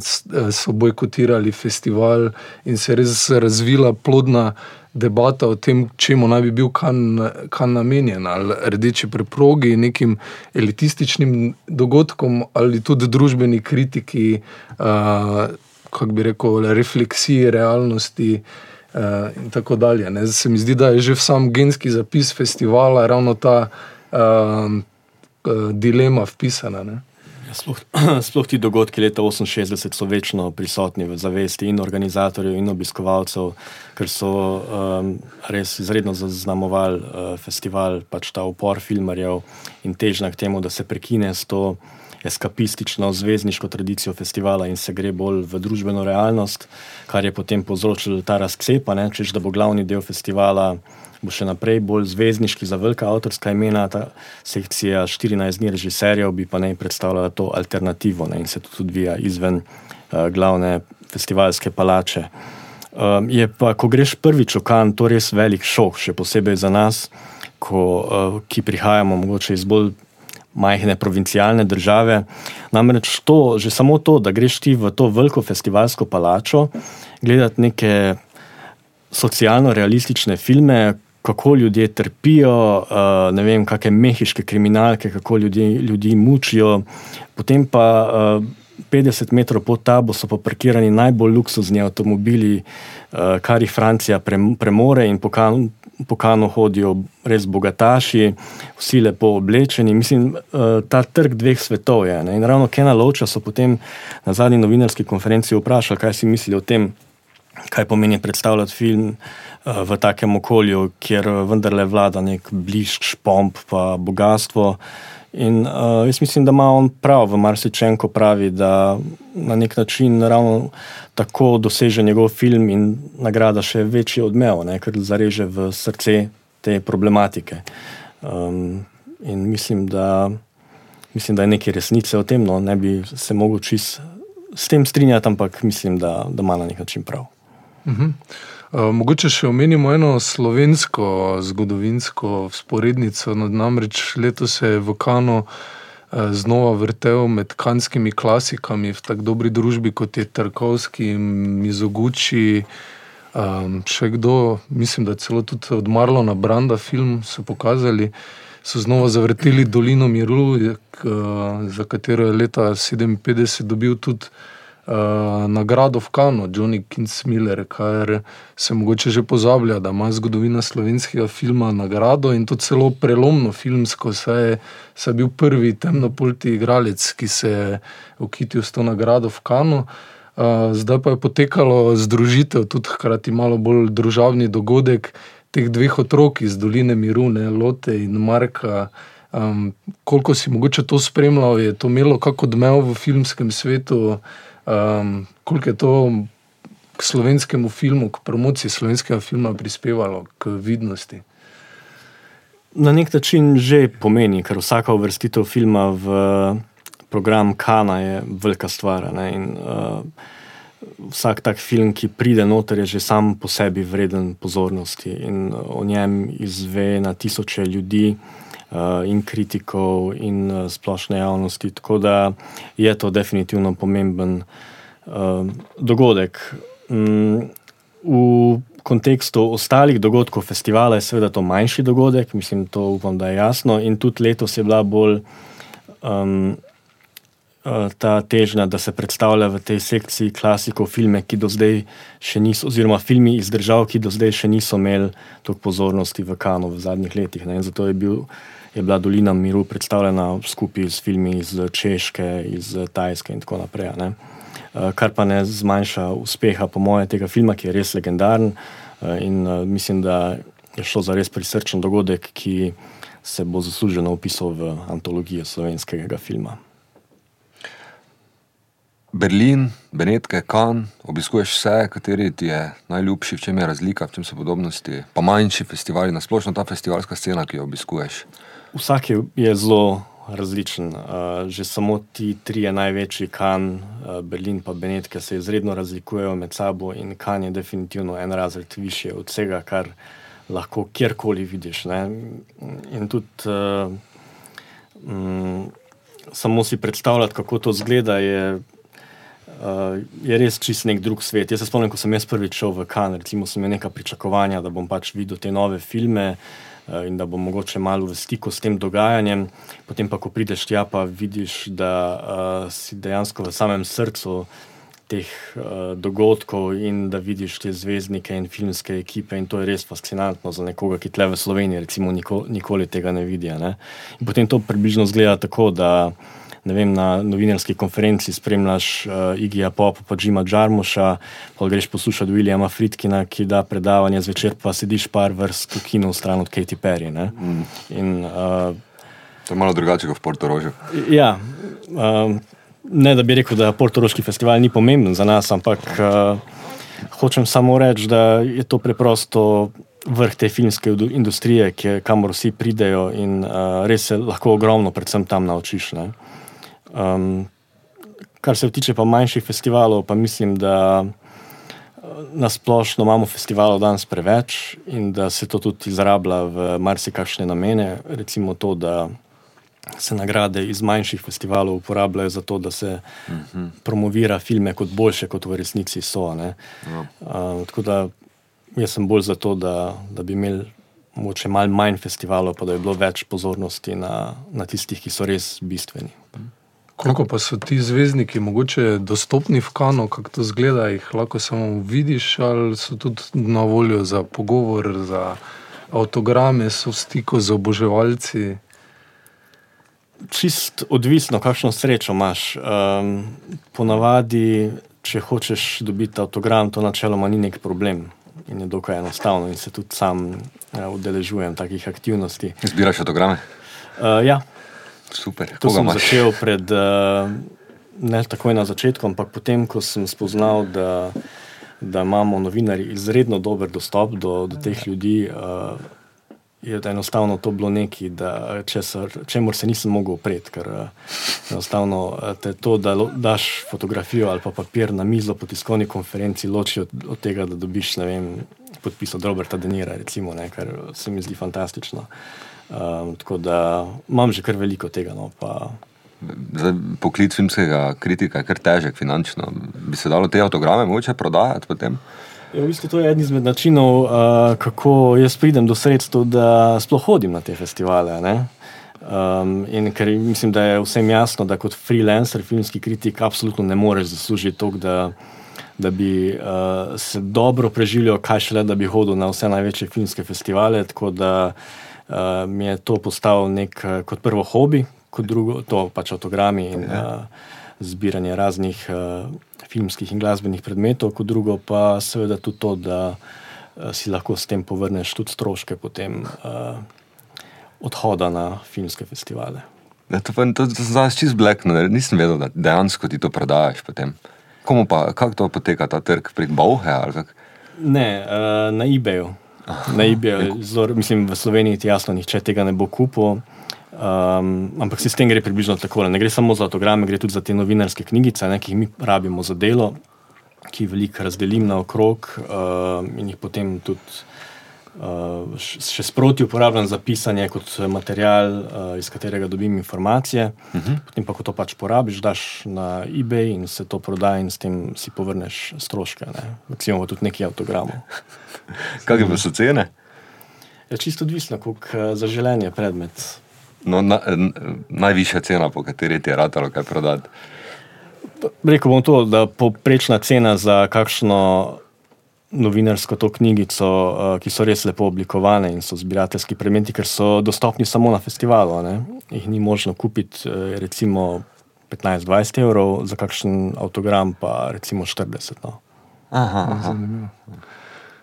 uh, so bojkotirali festival in se je res razvila plodna debata o tem, čemu naj bi bil kan, kan namenjen, ali rdeči preprogi, nekim elitističnim dogodkom, ali tudi družbeni kritiki. Uh, kako bi rekel, refleksiji realnosti. Uh, in tako dalje. Ne. Zdaj se mi zdi, da je že v samem genski zapis festivala ravno ta uh, dilema vpisana. Ja, sploh, *clears throat* sploh ti dogodki leta 1968 so večno prisotni v zavesti in organizatorjev, in obiskovalcev, ker so um, res izredno zaznamovali uh, festival, pač ta upor filmarjev in težnja k temu, da se prekine s to eskapistično zvezdniško tradicijo festivala in se gre bolj v družbeno realnost, kar je potem povzročilo ta razcepa, češ da bo glavni del festivala. Bo še naprej bolj zvezdniški za velika avtorska imena, ta sekcija 14 dni režiserjev, bi pa naj predstavljala to alternativo ne, in se tudi odvija izven uh, glavne festivalske palače. Um, je pa, ko greš prvič v kan, to res velik šok, še posebej za nas, ko, uh, ki prihajamo mogoče iz bolj majhne provincialne države. Namreč to, že samo to, da greš ti v to veliko festivalsko palačo, gledati neke socialno-realistične filme, kako ljudje trpijo, uh, ne vem, kakšne mehiške kriminalke, kako ljudje, ljudi mučijo, potem pa. Uh, 50 metrov pod tabo so parkirani najbolj luksuzni avtomobili, uh, kar jih Francija premore, in po, kan, po kanu hodijo res bogataši, vsi lepo oblečeni. Mislim, uh, ta trg dveh svetov je. Ne? In ravno Kena Loča so potem na zadnji novinarski konferenci vprašali, kaj si misli o tem, kaj pomeni predstavljati film. Eh, v takem okolju, kjer vendarle vlada nek bližnji pomp, pa bogatstvo. In uh, jaz mislim, da ima on prav v marsičem, ko pravi, da na nek način ravno tako doseže njegov film in nagrada še večji odmev, ne, ker zareže v srce te problematike. Um, in mislim da, mislim, da je nekaj resnice o tem, no, ne bi se mogel čist s tem strinjati, ampak mislim, da, da ima na nek način prav. Uh -huh. uh, mogoče še omenimo eno slovensko zgodovinsko sporednico. No, namreč letos je v Kanu uh, znova vrtel med kanskimi klasikami v tako dobri družbi kot je Tarkovski, Mizoguči. Um, še kdo, mislim, da celo tudi od Marlona Branda film so pokazali, so znova zavrteli Dolino Miru, za katero je leta 1957 dobil tudi nagrado v Kanu, Johnny Kinsmiller, kar se mogoče že pozablja, da ima zgodovina slovenskega filma nagrado in to celo prelomno filmsko, saj je, saj je bil prvi temnopolti igralec, ki se je ukitil s to nagrado v Kanu. Uh, zdaj pa je potekalo združitev, tudi hkrati malo bolj družabni dogodek teh dveh otrok iz Doline Mirune, Lote in Marka. Um, koliko si mogoče to spremljal, je to imelo kako odmev v filmskem svetu, um, koliko je to k slovenskemu filmu, k promociji slovenskega filma prispevalo, k vidnosti. Na nek način že pomeni, ker vsaka uvrstitev filma v program Kana je velika stvar. In, uh, vsak tak film, ki pride noter, je že sam po sebi vreden pozornosti in o njem izve na tisoče ljudi. Uh, in kritikov, in uh, splošne javnosti. Tako da je to definitivno pomemben uh, dogodek. Um, v kontekstu ostalih dogodkov festivala je seveda to manjši dogodek, mislim, to upam, da je jasno. In tudi letos je bila bolj um, ta težnja, da se predstavlja v tej sekciji klasikov filme, ki do zdaj še niso, oziroma filmi iz držav, ki do zdaj še niso imeli toliko pozornosti v Kanu v zadnjih letih. Ne? Zato je bil je bila Dolina Miru predstavljena skupaj s filmi iz Češke, iz Tajske in tako naprej. Ne? Eh, kar pa ne zmanjša uspeha, po mojem, tega filma, ki je res legendaren eh, in eh, mislim, da je šlo za res prisrčen dogodek, ki se bo zasluženo upisal v antologijo slovenskega filma. Berlin, Benetke, Kan, obiskuješ vse, kateri ti je najljubši, v čem je razlika, v čem so podobnosti, pa manjši festivali, nasplošno ta festivalska scena, ki jo obiskuješ. Vsak je, je zelo različen. Uh, že samo ti trije največji, Kan, uh, Berlin in Benetke, se izredno razlikujejo med sabo in Kan je definitivno en razred više od vsega, kar lahko kjerkoli vidiš. Ne? In tudi uh, um, samo si predstavljati, kako to zgleda. Je, Uh, je res čist nek drug svet. Jaz se spomnim, ko sem jaz prvič šel v Kanada, recimo, sem imel neka pričakovanja, da bom pač videl te nove filme uh, in da bom mogoče malo v stiku s tem dogajanjem. Potem pa, ko prideš tja, pa vidiš, da uh, si dejansko v samem srcu teh uh, dogodkov in da vidiš te zvezdnike in filmske ekipe. In to je res fascinantno za nekoga, ki tle v Sloveniji, recimo, nikoli, nikoli tega ne vidi. Ne? In potem to približno zgleda tako, da ne vem, na novinarski konferenci spremljaš uh, Igija Popa, pa Džima Džarmuša, pa greš poslušati Williama Fritkina, ki da predavanje zvečer, pa sediš par vrst v kinu stran od Katy Perry. Mm. In, uh, to je malo drugače kot v Portorožju. Ja. Uh, ne, da bi rekel, da Portoroški festival ni pomemben za nas, ampak uh, hočem samo reči, da je to preprosto. Vrh te filmske industrije, kamor vsi pridejo, in uh, res se lahko ogromno, predvsem tam naučiš. Uh, Um, kar se tiče pa manjših festivalov, pa mislim, da nasplošno imamo festivalov danes preveč in da se to tudi izrablja v marsikakšne namene. Recimo to, da se nagrade iz manjših festivalov uporabljajo za to, da se uh mhm. -huh. promovira filme kot boljše, kot v resnici so. Uh, tako da jaz sem bolj za to, da, da bi imeli. Moče malo manj festivalov, pa da je bilo več pozornosti na, na tistih, ki so res bistveni. Koliko pa so ti zvezdniki mogoče dostopni v kanu, kako to zgleda, jih lahko samo vidiš, ali so tudi na voljo za pogovor, za avtograme, so v stiku z oboževalci. Čist odvisno, kakšno srečo imaš. Um, ponavadi, če hočeš dobiti avtogram, to načeloma ni nek problem. In je dokaj enostavno, in se tudi sam ja, udeležujem takih aktivnosti. Zbiraš avtograme? Uh, ja. Super. To sem imaš? začel pred, uh, ne takoj na začetku, ampak potem, ko sem spoznal, da, da imamo novinari izredno dober dostop do, do teh ljudi. Uh, Je enostavno to bilo nekaj, čemu se nisem mogel opreti, ker enostavno te to, da daš fotografijo ali pa papir na mizo po tiskovni konferenci, loči od, od tega, da dobiš vem, podpis od Roberta Denira, recimo, ne, kar se mi zdi fantastično. Uh, Um, tako da imam že kar veliko tega. No, Zdaj, poklic filmskega kritika je kar težek finančno. Bi se dalo te avtograme moče prodajati potem? Ja, v bistvu to je eden izmed načinov, uh, kako jaz pridem do sredstev, da sploh hodim na te festivale. Um, in ker mislim, da je vsem jasno, da kot freelancer, filmski kritik, absolutno ne moreš zaslužiti to, da, da bi uh, se dobro preživljal, kaj šele, da bi hodil na vse največje filmske festivale. Tako da uh, uh, mi je to postal nek uh, kot prvo hobi, kot drugo to pač avtogrami in uh, zbiranje raznih uh, filmskih in glasbenih predmetov, kot drugo pa seveda tudi to, da uh, si lahko s tem povrneš tudi stroške potem uh, odhoda na filmske festivale. Ja, to je zdaj čist blekno, nisem vedel, da dejansko ti to prodajaš potem. Komu pa, kako to poteka ta trg, prek Bauhe ali kako? Ne, uh, na eBayu. Na eBayu, mislim, v Sloveniji je jasno, nihče tega ne bo kupil. Um, ampak sistem gre približno tako. Ne gre samo za avtograme, gre tudi za te novinarske knjigice, ne, ki jih mi rabimo za delo, ki jih veliko razdelim na okrog uh, in jih potem tudi še sproti uporabljam za pisanje kot material, uh, iz katerega dobim informacije. Uh mhm. -huh. Potem pa, ko to pač porabiš, daš na eBay in se to proda in s tem si povrneš stroške. Ne. Recimo tudi nekaj avtogramov. *laughs* Kaj pa so cene? Je ja, čisto odvisno, koliko uh, za želanje predmet. No, na, najvišja cena, po kateri ti je ratalo kaj prodati. Rekl bom to, da poprečna cena za kakšno novinarsko to knjigico, uh, ki so res lepo oblikovane in so zbirateljski predmeti, ker so dostopni samo na festivalu. Ne? Jih ni možno kupiti, uh, recimo 15-20 evrov, za kakšen avtogram pa recimo 40. No. Aha, aha.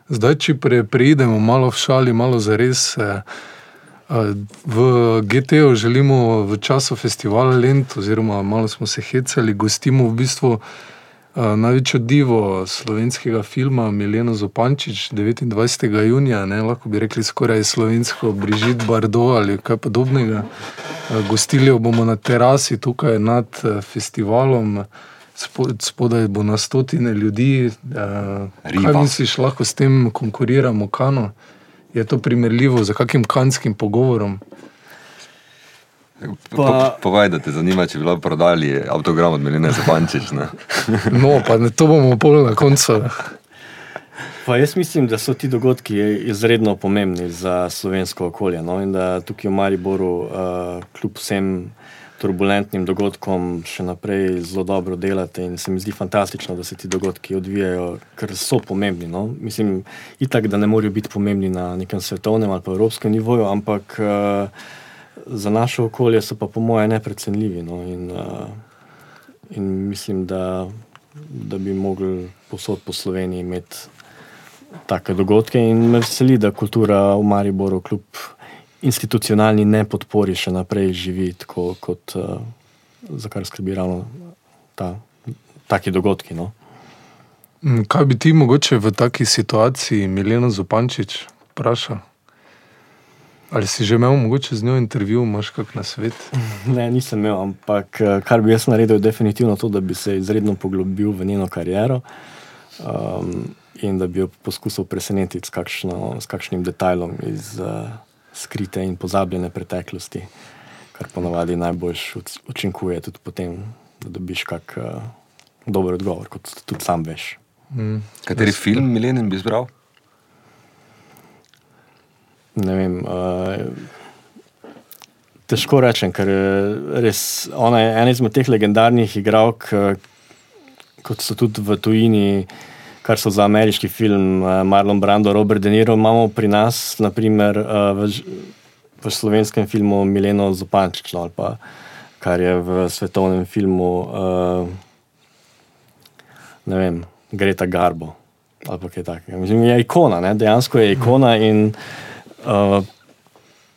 Zdaj, če pre, preidemo malo v šali, malo za res. Eh, V GT-u želimo v času festivala Lent, oziroma malo smo se hecali, gostimo v bistvu največjo divo slovenskega filma Milena Zopančič 29. junija, ne, lahko bi rekli skoraj slovensko Brigitte Bardot ali kaj podobnega. Gostili jo bomo na terasi tukaj nad festivalom, spodaj bo na stotine ljudi. Kaj misliš, lahko s tem konkuriramo Kano? Je to primerljivo z kakim kanskim pogovorom? Pa... Povej, da te zanima, če bi lahko prodali avtogram od Melina Zapančič. *laughs* no, pa ne, to bomo pol na koncu. Pa jaz mislim, da so ti dogodki izredno pomembni za slovensko okolje. No? In da tukaj v Mariboru, uh, kljub vsem turbulentnim dogodkom, še naprej zelo dobro delate. In se mi zdi fantastično, da se ti dogodki odvijajo, ker so pomembni. No? Mislim, itak, da ne morajo biti pomembni na nekem svetovnem ali pa evropskem nivoju, ampak. Uh, za naše okolje so pa, po mojem, neprecenljivi. No? In, uh, in mislim, da, da bi mogli posod po Sloveniji imeti take dogodke. In me veseli, da kultura v Mariboru, kljub institucionalni nepodpori, še naprej živi tako, kot uh, za kar skrbi ravno ta, taki dogodki. No? Mm, kaj bi ti mogoče v taki situaciji, Milena Zupančič, vprašal? Ali si že imel mogoče z njo intervju, imaš kak na svet? *laughs* Ne, nisem imel, ampak eh, kar bi jaz naredil, je definitivno to, da bi se izredno poglobil v njeno kariero um, in da bi jo poskusil presenetiti s, kakšno, s kakšnim detajlom iz uh, skrite in pozabljene preteklosti, kar ponavadi najbolj učinkuje tudi potem, da dobiš kak uh, dober odgovor, kot tudi sam veš. Mm. Kateri film Milenin bi izbral? Ne vem. Uh, težko rečem, ker res, ona je ena izmed teh legendarnih igralk, uh, kot so tudi v tujini, kar so za ameriški film uh, Marlon Brando, Robert De Niro. Imamo pri nas, naprimer, uh, v, v slovenskem filmu Mileno Zopančič, ali pa kar je v svetovnem filmu. Uh, Ne vem, Greta Garbo ali kaj takega. Mislim, je ikona, ne? dejansko je ikona in uh, Uh,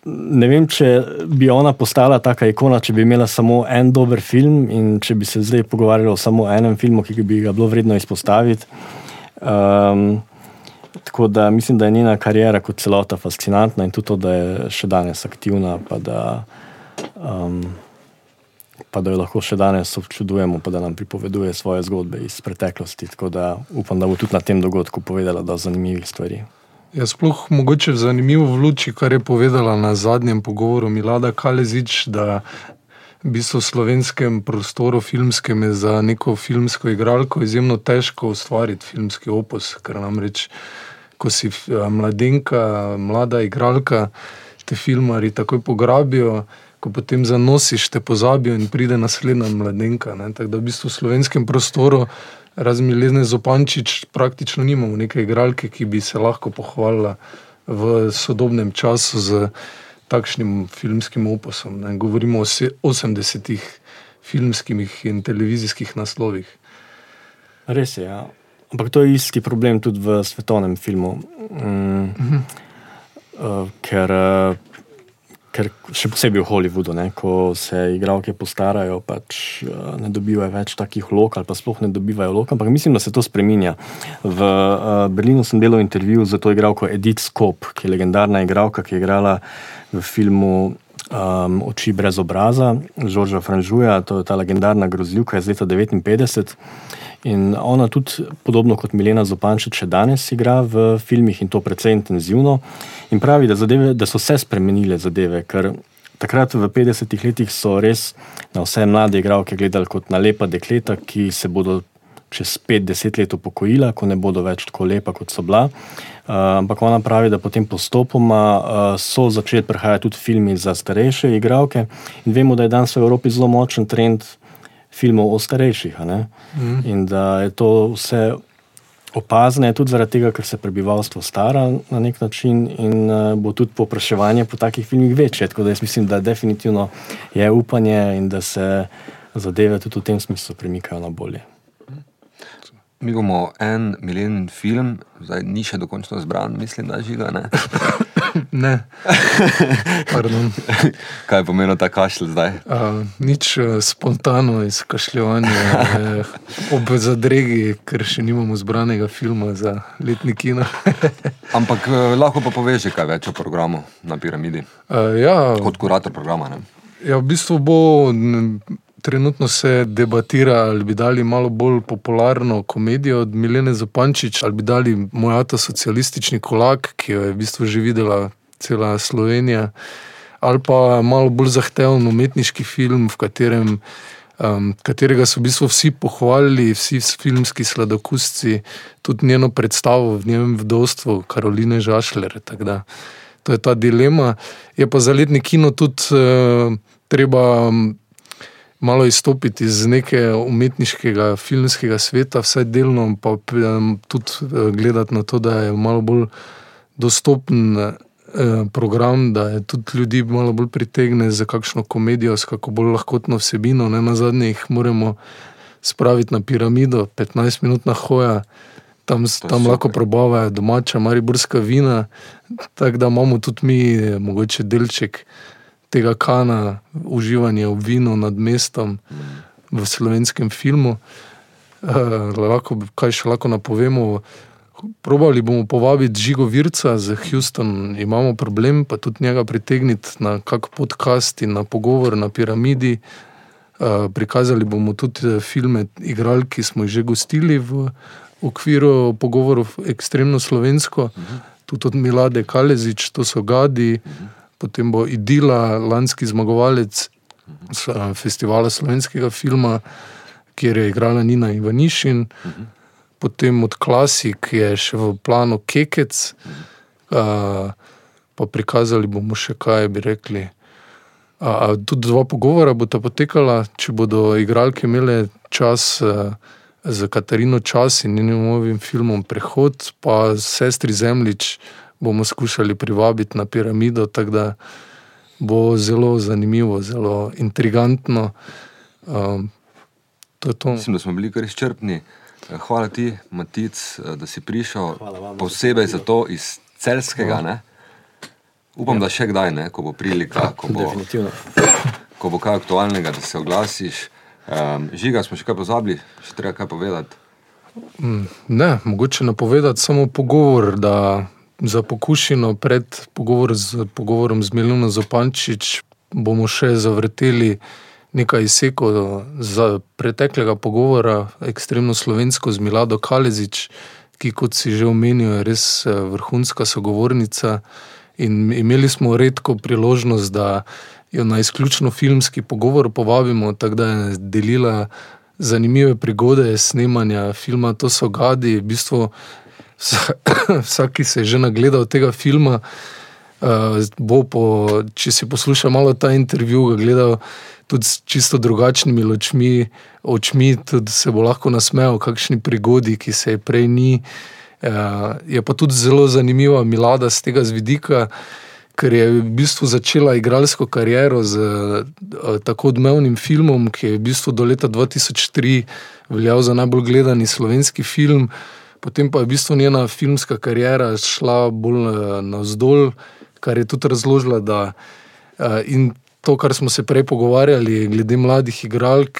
ne vem, če bi ona postala taka ikona, če bi imela samo en dober film in če bi se zdaj pogovarjali o samo enem filmu, ki bi ga bilo vredno izpostaviti. Um, tako da mislim, da je njena karijera kot celota fascinantna in tudi to, da je še danes aktivna, pa da, um, pa da jo lahko še danes občudujemo, pa da nam pripoveduje svoje zgodbe iz preteklosti. Tako da upam, da bo tudi na tem dogodku povedala, da so zanimive stvari. Je sploh mogoče zanimivo v luči, kar je povedala na zadnjem pogovoru Milada Kalezič, da v bistvu v slovenskem prostoru filmskem je za neko filmsko igralko izjemno težko ustvariti filmski opus, ker namreč, ko si eh, mladenka, mlada igralka, te filmari takoj pograbijo, ko potem zanosiš, te pozabijo in pride naslednja mladenka. Tako da v bistvu v slovenskem prostoru razmiljene zopančič, praktično nimamo neke igralke, ki bi se lahko pohvalila v sodobnem času z takšnim filmskim opusom. Ne. Govorimo o 80-ih filmskih in televizijskih naslovih. Res je, ja. ampak to je isti problem tudi v svetovnem filmu. Mm, uh -huh. uh, ker uh, ker še posebej v Hollywoodu, ne, ko se igralke postarajo, pač uh, ne dobivajo več takih vlog, ali pa sploh ne dobivajo vlog. Ampak mislim, da se to spremenja. V uh, Berlinu sem delal intervju z to igralko Edith Skop, ki je legendarna igralka, ki je igrala v filmu um, Oči brez obraza, Žorža Franžuja, to je ta legendarna grozljivka iz leta 1959. In ona tudi, podobno kot Milena Zopančič, še danes igra v filmih in to precej intenzivno. In pravi, da, zadeve, da so se spremenile zadeve, ker takrat v 50-ih letih so res na vse mlade igralke gledali kot na lepa dekleta, ki se bodo čez 5-10 let upokojila, ko ne bodo več tako lepa, kot so bila. Uh, ampak ona pravi, da potem postopoma uh, so začeli prihajati tudi filmi za starejše igralke. In vemo, da je danes v Evropi zelo močen trend filmov o starejših. Mm. In da je to vse opazne, tudi zaradi tega, ker se prebivalstvo stara na nek način in uh, bo tudi popraševanje po takih filmih večje. Tako da jaz mislim, da definitivno je upanje in da se zadeve tudi v tem smislu premikajo na bolje. Mi bomo en milen film, zdaj ni še dokončno zbran, mislim, da žiga. *laughs* *coughs* Ne, pardon. Kaj pomeni ta kašelj zdaj? Uh, nič uh, spontano izkašljevanje uh, ob zadregi, ker še nimamo zbranega filma za letni kino. *laughs* Ampak eh, lahko pa poveš kaj več o programu na piramidi, uh, ja, kot kurator programa. Ne? ja, v bistvu bo. Trenutno se debatira, ali bi dali malo bolj popularno komedijo od Milene Zopančič, ali bi dali moj ata socialistični kolak, ki jo je v bistvu že videla cela Slovenija, ali pa malo bolj zahteven umetniški film, v katerem, um, katerega so v bistvu vsi pohvalili, vsi filmski sladokusci, tudi njeno predstavo v njenem vdovstvu, Karoline Žašler. To je ta dilema. Je pa za letni kino tudi uh, treba um, malo izstopiti iz nekega umetniškega filmskega sveta, vsaj delno, pa tudi uh, gledati na to, da je malo bolj dostopen uh, program, da je tudi ljudi malo bolj pritegne za kakšno komedijo, s kako bolj lahkotno vsebino. Ne na zadnje jih moramo spraviti na piramido, 15-minutna hoja. Tam, tam lahko probavajo domača, mariborska vina, tako da imamo tudi mi, eh, mogoče delček tega kana, uživanje v vinu nad mestom v slovenskem filmu. Uh, lahko, kaj še lahko napovemo? Probali bomo povabiti Žigo Virca z Houston, imamo problem, pa tudi njega pritegniti na kak podcast in na pogovor na piramidi. Uh, prikazali bomo tudi eh, filme, igralk, ki smo jih že gostili v okviru pogovorov ekstremno slovensko, tudi od Milade Kalezič, to so Gadi, potem bo Idila, lanski zmagovalec festivala slovenskega filma, kjer je igrala Nina Ivanišin, potem od Klasik je še v planu Kekec, uh, pa prikazali bomo še kaj, bi rekli. A, a tudi dva pogovora bodo potekala, če bodo igralke imele čas uh, z Katarino Čas in njenim novim filmom Prehod, pa sestri Zemljič bomo skušali privabiti na piramido, tako da bo zelo zanimivo, zelo intrigantno. Um, to to. Mislim, da smo bili kar izčrpni. Eh, Hvala ti, Matic, eh, da si prišel, Hvala vam posebej za to iz celskega. Ne? Upam, da še kdaj, ne? ko bo prilika, ko bo, ko bo kaj aktualnega, da se oglasiš. Um, žiga, smo še kaj pozabili, še treba kaj povedati. Ne, mogoče napovedati samo pogovor, da za pokušino pred pogovor z, pogovorom z Milano Zopančič bomo še zavrteli nekaj izsekov za preteklega pogovora, ekstremno slovensko z Milado Kalezič, ki, kot si že omenil, je res eh, vrhunska sogovornica. In imeli smo redko priložnost, da jo na izključno filmski pogovor povabimo, tako da je delila zanimive prigode snemanja filma To so gadi. V bistvu *coughs* vsak, ki se je že nagledal tega filma, uh, bo, po, če si posluša malo ta intervju, ga gledal tudi s čisto drugačnimi ločmi, očmi, tudi se bo lahko nasmejal kakšni prigodi, ki se je prej ni. Uh, je pa tudi zelo zanimiva Milada z tega vidika, ker je v bistvu začela igralsko kariero z uh, tako odmevnim filmom, ki je v bistvu do leta 2003 veljal za najbolj gledani slovenski film. Potem pa je v bistvu njena filmska kariera šla bolj eh, navzdol, kar je tudi razložila, da eh, in to, kar smo se prej pogovarjali, glede mladih igralk,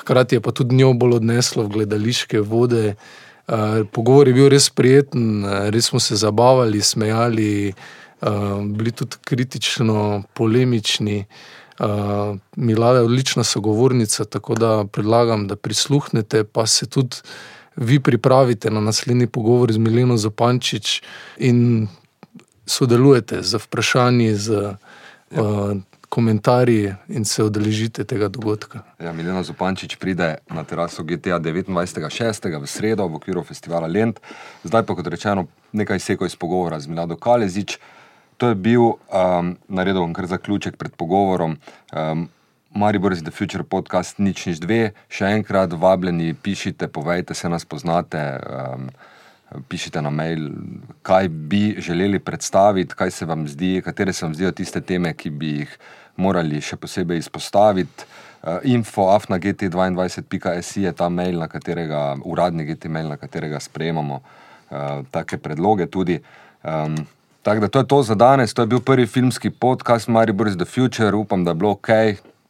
hkrati je pa tudi njo bolj odneslo v gledališke vode. Eh, Pogovor je bil res prijeten, res smo se zabavali, smejali, bili tudi kritično polemični. Uh, Milada je odlična sogovornica, tako da predlagam, da prisluhnete, pa se tudi vi pripravite na naslednji pogovor z Mileno Zopančič in sodelujete z vprašanji, z uh, komentarji in se odeležite tega dogodka. Ja, Milena Zupančič pride na teraso GTA 29.6. v sredo v okviru festivala Lent. Zdaj pa, kot rečeno, nekaj sekov iz pogovora z Milado Kalezič. To je bil, um, naredil bom kar zaključek pred pogovorom. Um, Maribor is the Future podcast, nič nič dve. Še enkrat vabljeni, pišite, povejte, se nas poznate. Um, Pišite na mail, kaj bi želeli predstaviti, kaj se vam zdi, katere se vam zdijo tiste teme, ki bi jih morali še posebej izpostaviti. Uh, info afna.gt22.si je ta mail, na katerega, uradni GT mail, na katerega sprejemamo uh, take predloge tudi. Um, Tako da to je to za danes. To je bil prvi filmski podcast Maribor is the Future. Upam, da je bilo ok.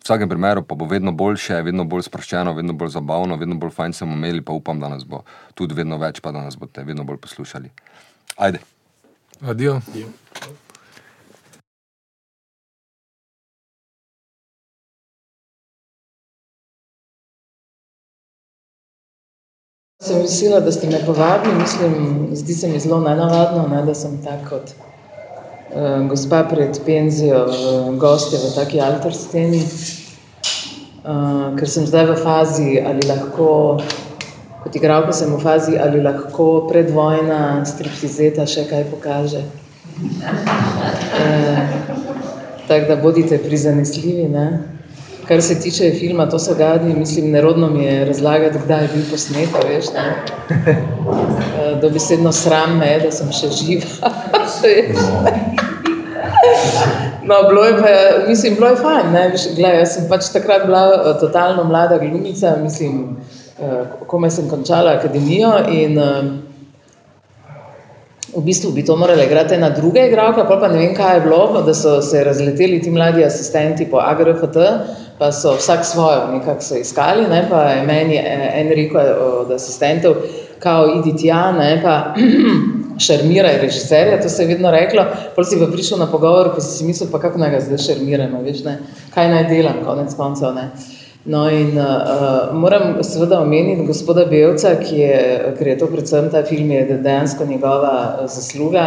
V vsakem primeru pa bo vedno boljše, vedno bolj sproščeno, vedno bolj zabavno, vedno bolj fajn smo imeli, pa upam, da nas bo tudi vedno več, pa da nas boste vedno bolj poslušali. Ajde. Adijo. Sem vesela, da ste me povabili. Mislim, zdi se mi zelo nenavadno, ne, da sem tako kot gospa pred penzijo uh, gostja v taki alter sceni. Uh, ker sem zdaj v fazi, ali lahko, kot igralka sem v fazi, ali lahko predvojna striptizeta še kaj pokaže. Uh, tako da bodite prizanesljivi. Ne. Kar se tiče filma, to so gadi, mislim, nerodno mi je razlagati, kdaj je bil posnet, veš, ne. *laughs* Uh, dobesedno sram me, da sem še živa. *laughs* *laughs* No, bilo je pa, mislim, bilo je fajn, ne, veš, gledaj, jaz sem pač takrat bila uh, totalno mlada glumica, mislim, uh, komaj sem končala akademijo in v bistvu bi to morala igrati ena druga igralka, pol pa ne vem, kaj je bilo, da so se razleteli ti mladi asistenti po AGRFT, pa so vsak svojo nekako so iskali, ne, pa je meni en rekel od asistentov, kao idi tja, ne, pa *clears throat* šarmiraj režiserja, to se je vedno reklo, pol si pa prišel na pogovor, pa si si mislil, pa kako naj ga zdaj šarmiramo, veš, ne, kaj naj delam, konec koncev, ne. No in uh, moram seveda omeniti gospoda Belca, ki je, ker je to predvsem ta film, je dejansko njegova zasluga,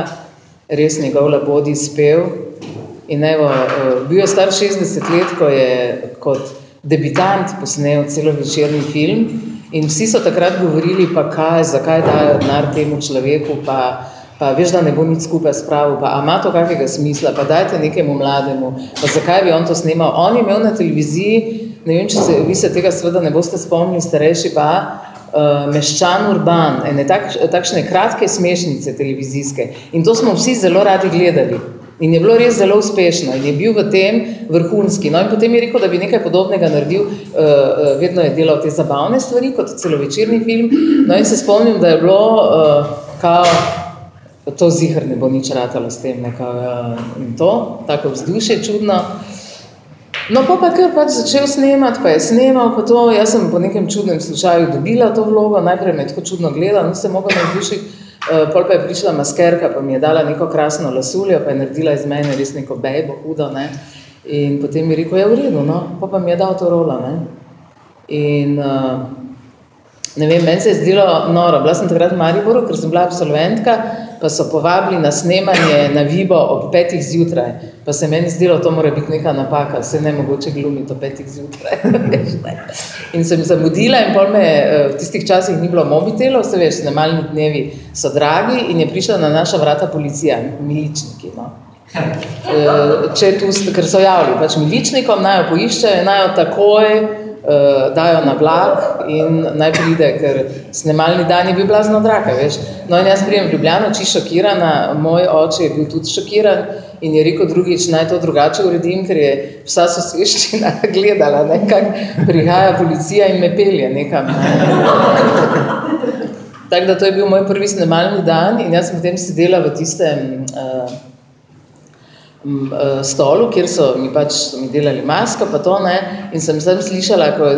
res njegov labodi spev. In evo, uh, bil je star 60 let, ko je kot debitant posnel celovečerni film in vsi so takrat govorili, pa kaj, zakaj dajo denar temu človeku, pa, pa veš, da ne bo nič skupaj spravil, pa ima to kakega smisla, pa dajte nekemu mlademu, pa zakaj bi on to snemal. On je imel na televiziji ne vem, če se vi se tega seveda ne boste spomnili, starejši pa, uh, Meščan Urban, ene tak, takšne kratke smešnice televizijske. In to smo vsi zelo radi gledali. In je bilo res zelo uspešno in je bil v tem vrhunski. No in potem je rekel, da bi nekaj podobnega naredil, uh, vedno je delal te zabavne stvari, kot celovečerni film. No in se spomnim, da je bilo uh, kao, to zihar ne bo nič ratalo s tem, nekaj uh, in to, tako vzdušje čudno. No, pa pa kar pač začel snemati, pa je snemal, pa to, jaz sem po nekem čudnem slučaju dobila to vlogo, najprej me je tako čudno gledala, nisem mogla navdušiti, uh, pol pa je prišla maskerka, pa mi je dala neko krasno lasuljo, pa je naredila iz mene res neko bejbo, hudo, ne, in potem mi je rekel, je v redu, no, pa pa mi je dal to rolo, ne, in uh, ne vem, meni se je zdelo noro, bila sem takrat v Mariboru, ker sem bila absolventka, pa so povabili na snemanje na Vibo ob petih zjutraj, pa se meni zdelo, to mora biti neka napaka, se ne mogoče glumiti ob petih zjutraj, *laughs* in sem zamudila in pol me, v tistih časih ni bilo mobitelov, se veš, snemalni dnevi so dragi in je prišla na naša vrata policija, miličniki, no. Če tu, ker so javili, pač miličnikom, naj jo poiščejo, naj jo takoj dajo na vlak in naj pride, ker snemalni dan je bil blazno drag, veš. No in jaz prijem v Ljubljano, či šokirana, moj oče je bil tudi šokiran in je rekel drugič, naj to drugače uredim, ker je vsa soseščina *laughs* gledala, ne, kak prihaja policija in me pelje nekam. Tako da to je bil moj prvi snemalni dan in jaz sem potem sedela v tistem uh, stolu, kjer so mi pač so mi delali masko, pa to ne, in sem sem slišala, ko,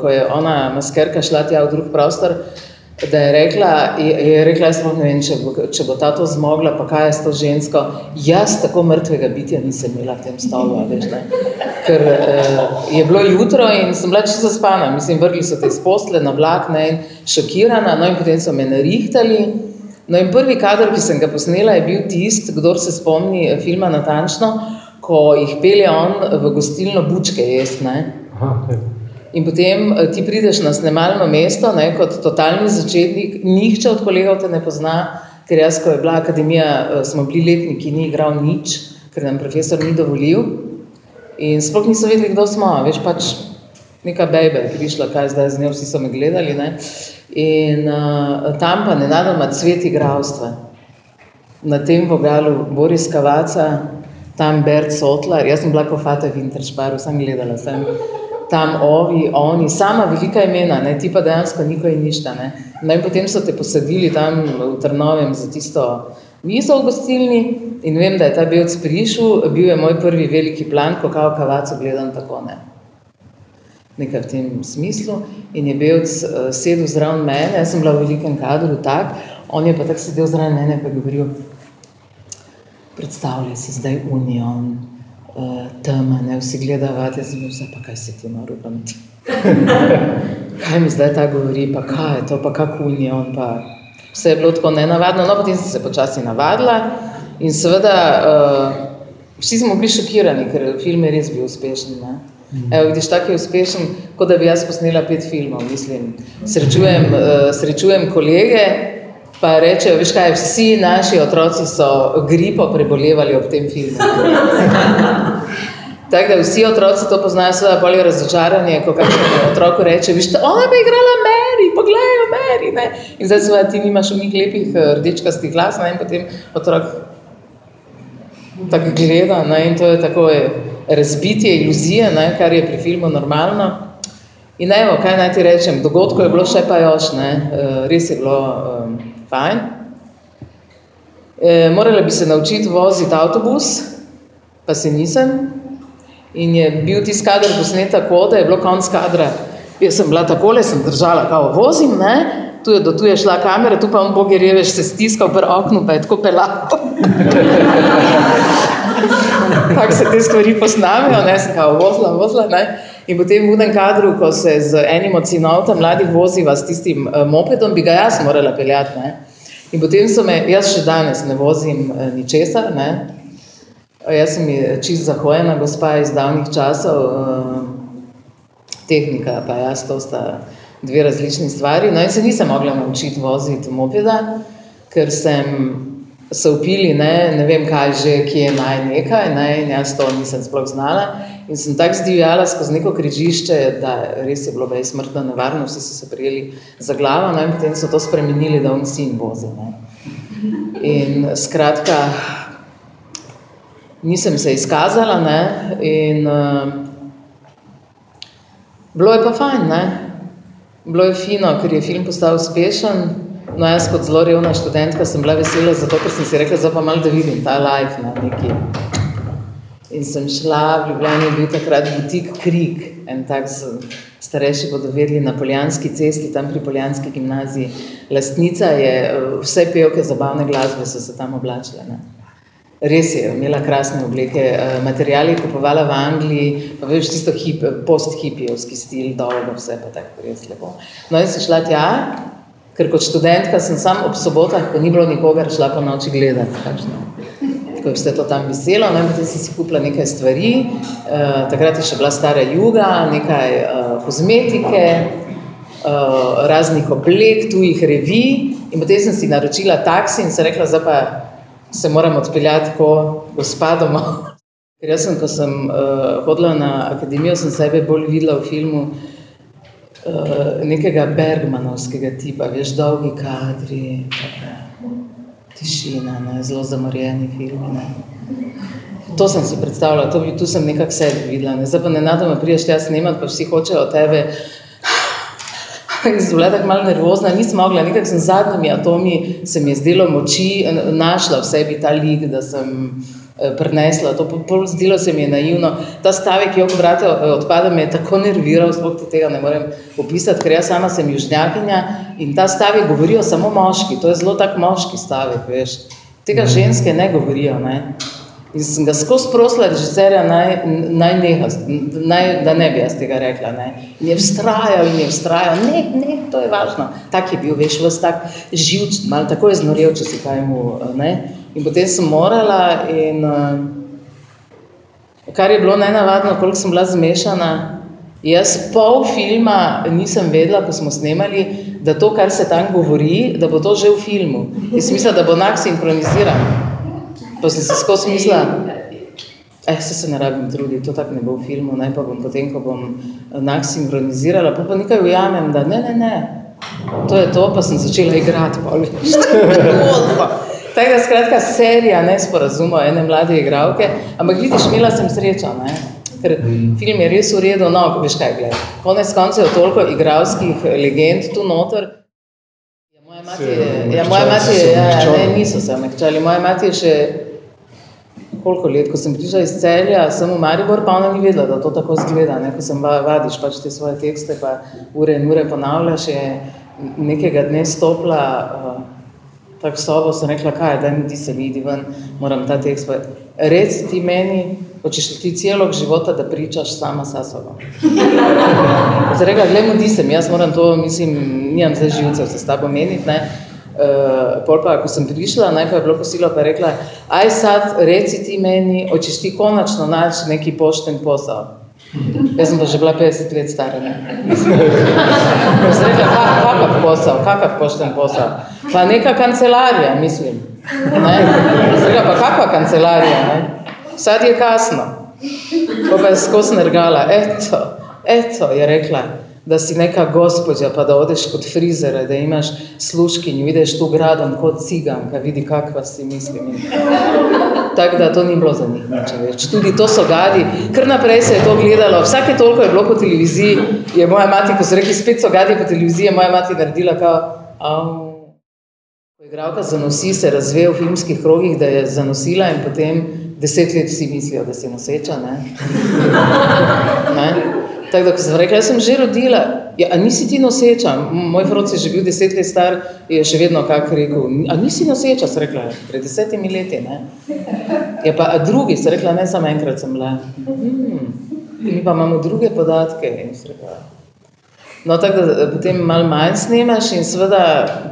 ko je ona maskerka šla tja v drug prostor, da je rekla, je, je rekla, jaz ne vem, če bo, če bo ta to zmogla, pa kaj je s to žensko, jaz tako mrtvega bitja nisem imela v tem stolu, veš, ne. Ker eh, je bilo jutro in sem bila čisto zaspana, mislim, vrgli so te iz postle na vlak, ne, in šokirana, no in potem so me narihtali, No in prvi kader, ki sem ga posnela, je bil tisti, kdor se spomni filma natančno, ko jih pelje on v gostilno bučke jest, ne. In potem ti prideš na snemalno mesto, ne, kot totalni začetnik, nihče od kolegov te ne pozna, ker jaz, ko je bila akademija, smo bili letniki, ni igral nič, ker nam profesor ni dovolil. In sploh niso vedeli, kdo smo, veš, pač neka bejba je prišla, kaj zdaj z njo, vsi so me gledali, ne. In uh, tam pa nenadoma cvet igralstva. Na tem vogalu Boris Kavaca, tam Bert Sotlar, jaz sem bila ko Fata Winterspar, sem gledala, sem tam ovi, oni, sama velika imena, ne, ti pa dejansko niko in ništa, ne. No in potem so te posadili tam v Trnovem za tisto mizo v gostilni In vem, da je ta belc prišel, bil je moj prvi veliki plan, ko kao kavaco gledam tako ne. Nekaj v tem smislu. In je belc uh, sedel zraven mene, jaz sem bila v velikem kadru, tak, on je pa tako sedel zraven mene, je govoril, predstavljaj si zdaj union, uh, tema, ne, vsi gledavate, jaz sem vse, pa kaj se ti noro pameti. *laughs* kaj mi zdaj ta govori, pa kaj je to, pa kak union, pa vse je bilo tako nenavadno, no potem sem se počasi navadila in seveda uh, vsi smo bili šokirani, ker film je res bil uspešen, ne. Evo, vidiš, tako je uspešen, kot da bi jaz posnela pet filmov, mislim. Srečujem, uh, srečujem kolege, pa rečejo, veš kaj, vsi naši otroci so gripo prebolevali ob tem filmu. *laughs* Tako da vsi otroci to poznajo, seveda bolj razočaranje, ko kakšen otrok reče, veš, ona bi igrala Mary, poglej, Mary, ne. In zdaj seveda ti nimaš v njih lepih rdečkastih glas, ne, in potem otrok tako gleda, ne, in to je tako razbitje iluzije, ne, kar je pri filmu normalno. In evo, kaj naj ti rečem, dogodkov je bilo še pa još, ne, res je bilo um, fajn. E, morala bi se naučiti voziti avtobus, pa se nisem. In je bil tisti kader posnet tako, da je bilo konc kadra. Jaz sem bila takole, sem držala, kao vozim, ne, tu je, do tu je šla kamera, tu pa on bogi revež se stiskal pri oknu, pa je tako pelal. *laughs* Tako se te stvari posnamejo, ne, sem kao vozila, vozila, ne. In potem v unem kadru, ko se z enim od sinov tam mladih voziva s tistim uh, mopedom, bi ga jaz morala peljati, ne. In potem so me, jaz še danes ne vozim uh, ničesar, ne, Jaz sem čist zahojena gospa iz davnih časov, tehnika pa jaz, to sta dve različni stvari. No in se nisem mogla naučiti voziti mopeda, ker sem se vpili, ne, ne vem kaj že, kje naj nekaj, ne, in jaz to nisem sploh znala. In sem tako zdivjala skozi neko križišče, da res je bilo bej smrtno nevarno, vsi so se prijeli za glavo, no in potem so to spremenili, da on sin vozi, ne. In skratka, nisem se izkazala, ne, in uh, bilo je pa fajn, ne. Bilo je fino, ker je film postal uspešen, no, jaz kot zelo revna študentka sem bila vesela zato, ker sem si rekla, zdaj pa malo, da vidim ta life, ne, neki. In sem šla, v Ljubljani je bil takrat butik Krik, en tak starejši bodo vedeli, na Poljanski cesti, tam pri Poljanski gimnaziji. Lastnica je, vse pevke zabavne glasbe so se tam oblačile, ne. Res je, imela krasne obleke, material je kupovala v Angliji, pa veš, tisto hip, post-hipijevski stil, dolgo vse pa tako res lepo. No, in sem šla tja, ker kot študentka sem samo ob sobotah, ko ni bilo nikogar, šla po noči gledat, kakšno. Ko je vse to tam viselo, no, in potem sem si kupila nekaj stvari, uh, takrat je še bila stara juga, nekaj uh, kozmetike, uh, raznih oblek, tujih revij, in potem sem si naročila taksi in sem rekla, zdaj pa se moram odpeljati ko gospa domov. *laughs* Ker jaz sem, ko sem uh, hodila na akademijo, sem sebe bolj videla v filmu nekega Bergmanovskega tipa, veš, dolgi kadri, tišina, ne, zelo zamorjeni filmi, ne. To sem si predstavljala, to, tu sem nekako sebe videla, ne. Zdaj pa nenadoma prideš tja snemat, pa vsi hočejo od tebe *laughs* sem bila tako malo nervozna, nisem mogla, nekako sem z zadnjimi atomi, se mi je zdelo moči, našla v sebi ta lik, da sem prinesla to, pol zdelo se mi je naivno. Ta stavek, Jok vrate odpada, me je tako nerviral, sploh ti tega ne morem opisati, ker jaz sama sem južnjakinja in ta stavek govorijo samo moški, to je zelo tak moški stavek, veš. Tega ženske ne govorijo, ne. In sem ga skozi prosila režiserja, naj, naj neha, naj, da ne bi jaz tega rekla, ne. In je vztrajal in je vztrajal, ne, ne, to je važno. Tak je bil, veš, ves tak živčen, malo tako je znorel, če si kaj mu, ne. In potem sem morala in kar je bilo nenavadno, koliko sem bila zmešana, jaz pol filma nisem vedela, ko smo snemali, da to, kar se tam govori, da bo to že v filmu. Jaz sem mislila, da bo enak sinhroniziran. Pa sem si skozi mislila, eh, saj se ne rabim truditi, to tako ne bo v filmu, ne, pa bom potem, ko bom enak sinhronizirala, pol pa nekaj ujamem, da ne, ne, ne, to je to, pa sem začela igrati pol, *laughs* *laughs* veš, zgodba. Tako da skratka serija nesporazumov ene mlade igralke, ampak vidiš, imela sem srečo, ne, ker film je res v redu, no, veš kaj, glej, konec koncev je toliko igralskih legend tu noter. Ja, moja mati, ja, moja mati, ja, ne, niso se omehčali, moja mati je še koliko let, ko sem prišla iz celja, sem v Maribor, pa ona ni vedela, da to tako zgleda, ne? ko sem vadiš pač te svoje tekste, pa ure in ure ponavljaš, je nekega dne stopila uh, tako sobo, sem rekla, kaj, daj mi ti se vidi ven, moram ta tekst pa rec ti meni, hočeš ti celog života, da pričaš sama sa sobo. Zdaj rekla, glej, mudi se mi, jaz moram to, mislim, nimam zdaj živcev se s tabo meniti, ne, Uh, pol pa, ko sem prišla, najprej je bilo posilo, pa je rekla, aj sad, reci ti meni, hočeš ti konačno naći neki pošten posao. Jaz sem pa že bila 50 let stara, ne. Sem rekla, kakav posao, kakav pošten posao? Pa neka kancelarija, mislim. Ne? Sem rekla, pa kakva kancelarija, ne? Sad je kasno. Pa pa je skozi nergala, eto, eto, je rekla, da si neka gospođa, pa da odeš kod frizera, da imaš sluškinju, ideš tu gradom kot ciganka, vidi kakva si, mislim. Tako da to ni bilo za njih nič več. Tudi to so gadi, kar naprej se je to gledalo, vsake toliko je bilo po televiziji, je moja mati, ko so rekli, spet so gadi po televiziji, je moja mati naredila kao, au. Ko igralka zanosi, se razve v filmskih krogih, da je zanosila in potem deset let vsi mislijo, da si noseča, ne. ne? Tako da, ko sem rekla, jaz sem že rodila, ja, a nisi ti noseča? Moj frod je že bil deset let star, je še vedno kak rekel, a nisi noseča, sem rekla, pred desetimi leti, ne. Ja, pa a drugi, sem rekla, ne, samo enkrat sem bila. Hmm, mi pa imamo druge podatke. In sem rekla, No, tako da potem malo manj snemaš in seveda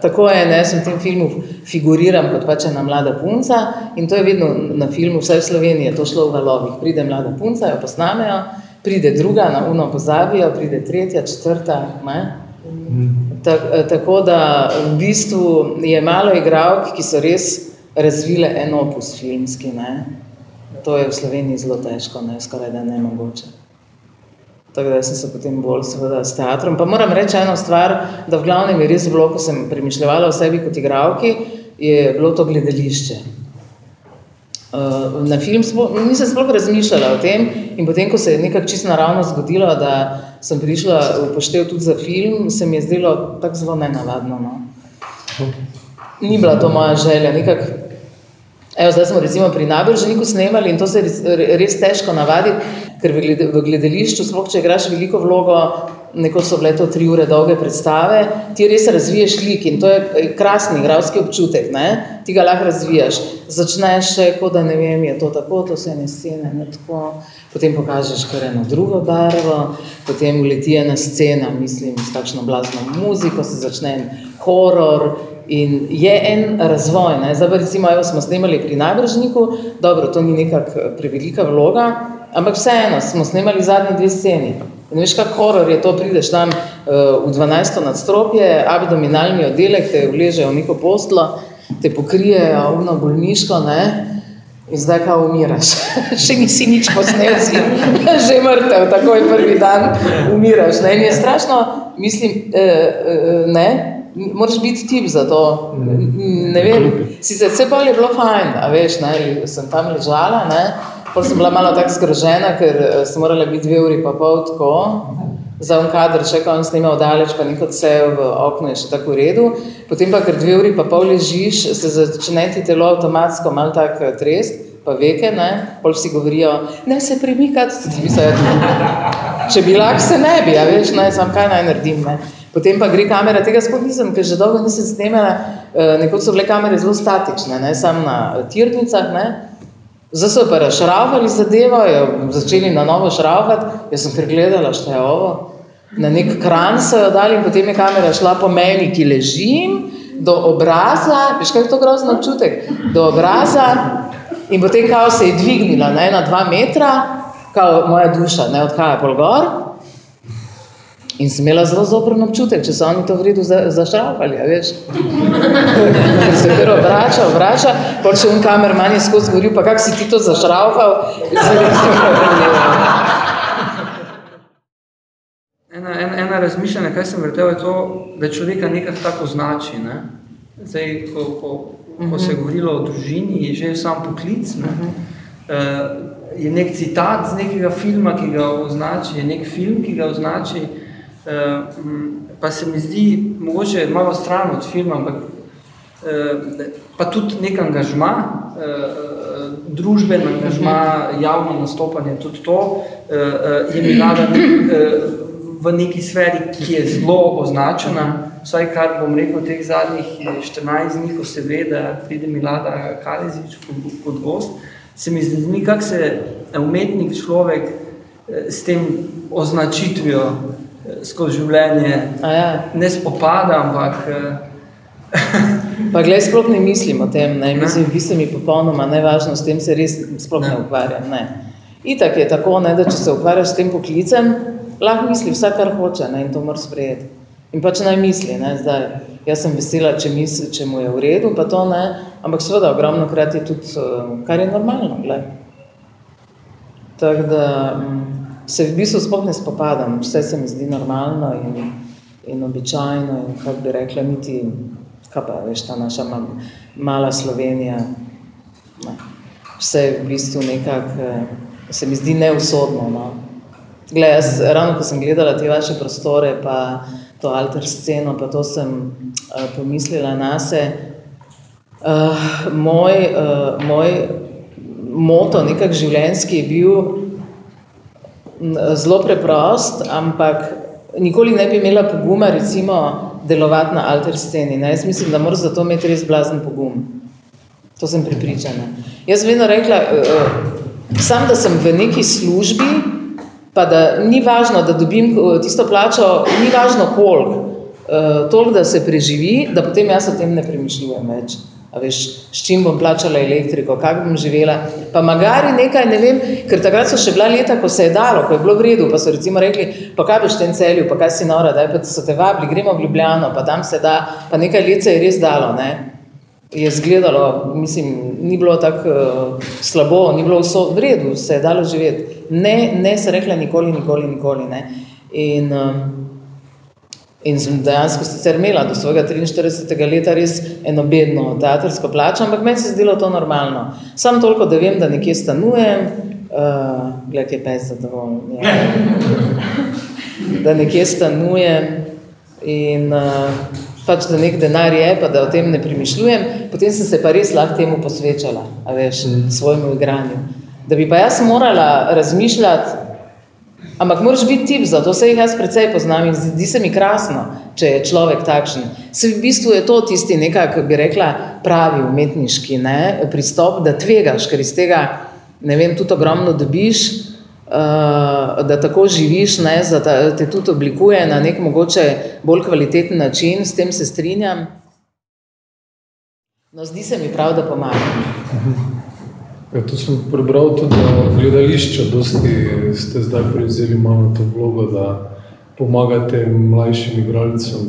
tako je, ne, jaz v tem filmu figuriram kot pač ena mlada punca in to je vedno na filmu, vsaj v Sloveniji je to šlo v valovih. Pride mlada punca, jo posnamejo, pride druga, na uno pozabijo, pride tretja, četrta, ne. Tak, tako da v bistvu je malo igralk, ki so res razvile en opus filmski, ne. To je v Sloveniji zelo težko, ne, skorajda nemogoče. Tako da sem se potem bolj seveda s teatrom. Pa moram reči eno stvar, da v glavnem je res bilo, ko sem premišljevala o sebi kot igralki, je bilo to gledališče. Uh, na film smo, nisem sploh razmišljala o tem in potem, ko se je nekako čisto naravno zgodilo, da sem prišla v poštev tudi za film, se mi je zdelo tako zelo nenavadno, no. Ni bila to moja želja, nekako Evo, zdaj smo recimo pri Nabrežniku snemali in to se je res težko navaditi, ker v gledališču, sploh če igraš veliko vlogo, nekoč so bile to tri ure dolge predstave, ti res razviješ lik in to je krasni igralski občutek, ne? ti ga lahko razvijaš. Začneš še, kot da ne vem, je to tako, to so ene scene, ne tako, potem pokažeš kar eno drugo barvo, potem uleti ena scena, mislim, s takšno blazno muziko, se začne horor, In je en razvoj, ne. zdaj recimo, evo, smo snemali pri Nabrežniku, dobro, to ni nekako prevelika vloga, ampak vseeno, smo snemali zadnji dve sceni. In veš, kak horor je to, prideš tam uh, v dvanajsto nadstropje, abdominalni oddelek, te vležejo v neko postlo, te pokrijejo ovno bolniško, ne, in zdaj kao umiraš. *laughs* Še nisi nič posnel, si *laughs* že mrtev, takoj prvi dan umiraš, ne, in je strašno, mislim, uh, uh, ne, moraš biti tip za to. Ne vem, sicer vse bolj je bilo fajn, a veš, ne, sem tam ležala, ne, potem sem bila malo tako zgrožena, ker sem morala biti dve uri pa pol tako, za on kader, če on snimal daleč, pa nikot se v okno je še tako v redu, potem pa, ker dve uri pa pol ležiš, se začne ti telo avtomatsko malo tak trest, pa veke, ne, pol vsi govorijo, ne se premikati, ti mislijo, če bi lahko se ne bi, a veš, ne, sam kaj naj naredim, ne. Potem pa gre kamera, tega sploh nisem, ker že dolgo nisem snemala, nekoč so bile kamere zelo statične, ne, samo na tirnicah, ne. Zdaj so pa razšravali zadevo, jo začeli na novo šravati, jaz sem kar gledala, šta je ovo. Na nek kran so jo dali in potem je kamera šla po meni, ki ležim, do obraza, veš, kaj je to grozen občutek, do obraza in potem kao se je dvignila, ne, na dva metra, kao moja duša, ne, odhaja pol gor. In sem imela zelo zopren občutek, če so oni to v redu zašravali, a veš. Ker se kar obrača, obrača, pol še un kamerman je skozi govoril, pa kako si ti to zašravkal? *laughs* Ena, ena, ena razmišljanja, kaj sem vrtel, je to, da človeka nekaj tako znači. Ne? Zdaj, ko, ko, ko se je govorilo o družini, je že sam poklic. Ne? Uh, je nek citat z nekega filma, ki ga označi, je nek film, ki ga označi, Uh, pa se mi zdi mogoče malo stran od filma, ampak uh, pa tudi nek angažma uh, družben angažma, javno nastopanje, tudi to je Milada uh, v neki sferi, ki je zelo označena, vsaj kar bom rekel teh zadnjih 14 dni, ko se ve, da pride Milada Kalezič kot gost, se mi zdi, kako se umetnik človek s tem označitvijo skozi življenje ja. ne spopada, ampak Pa gled, sploh ne mislim o tem, ne. mislim, vi ste mi popolnoma nevažno, s tem se res sploh ne, ne ukvarjam. Ne. Itak je tako, ne, da če se ukvarjaš s tem poklicem, lahko misli vse, kar hoče ne, in to mora sprejeti. In pač naj misli, ne, zdaj, jaz sem vesela, če, misli, če mu je v redu, pa to ne, ampak seveda ogromno krat je tudi, eh, kar je normalno. Gled. Tako da mm, se v bistvu sploh ne spopadam, vse se mi zdi normalno in, in običajno in kako bi rekla, niti kaj pa veš, ta naša mala Slovenija. Ne. Vse je v bistvu nekako, eh, se mi zdi neusodno. No. Glej, jaz, ravno ko sem gledala te vaše prostore, pa to alter sceno, pa to sem uh, pomislila na se. Uh, moj, uh, moj moto, nekak življenjski, je bil zelo preprost, ampak nikoli ne bi imela poguma, recimo, delovati na alter sceni. Ne? Jaz mislim, da moraš za to imeti res blazen pogum. To sem pripričana. Jaz vedno rekla, uh, sam, da sem v neki službi, pa da ni važno, da dobim tisto plačo, ni važno koliko, uh, toliko, da se preživi, da potem jaz o tem ne premišljujem več. A veš, s čim bom plačala elektriko, kako bom živela. Pa magari nekaj, ne vem, ker takrat so še bila leta, ko se je dalo, ko je bilo v redu, pa so recimo rekli, pa kaj boš v tem celju, pa kaj si nora, pa so te vabili, gremo v Ljubljano, pa tam se da, pa nekaj let se je res dalo, ne. Je zgledalo, mislim, ni bilo tako uh, slabo, ni bilo vso v redu, se je dalo živeti. Ne, ne se rekla nikoli, nikoli, nikoli, ne. In, um, In sem dejansko sicer imela do svojega 43. leta res eno bedno teatrsko plačo, ampak meni se je zdelo to normalno. Sam toliko, da vem, da nekje stanujem, uh, gled, je pes zadovoljen, ja. da nekje stanujem in uh, pač, da nek denar je, pa da o tem ne premišljujem, potem sem se pa res lahko temu posvečala, a veš, svojemu igranju. Da bi pa jaz morala razmišljati, Ampak moraš biti tip za to, vse jih jaz precej poznam in zdi se mi krasno, če je človek takšen. Se v bistvu je to tisti nekak, bi rekla, pravi umetniški ne, pristop, da tvegaš, ker iz tega, ne vem, tudi ogromno dobiš, uh, da tako živiš, ne, da te tudi oblikuje na nek mogoče bolj kvaliteten način, s tem se strinjam. No, zdi se mi prav, da pomagam. Ja, to sem prebral tudi na gledališču, dosti ste zdaj prevzeli malo to vlogo, da pomagate mlajšim igralcem.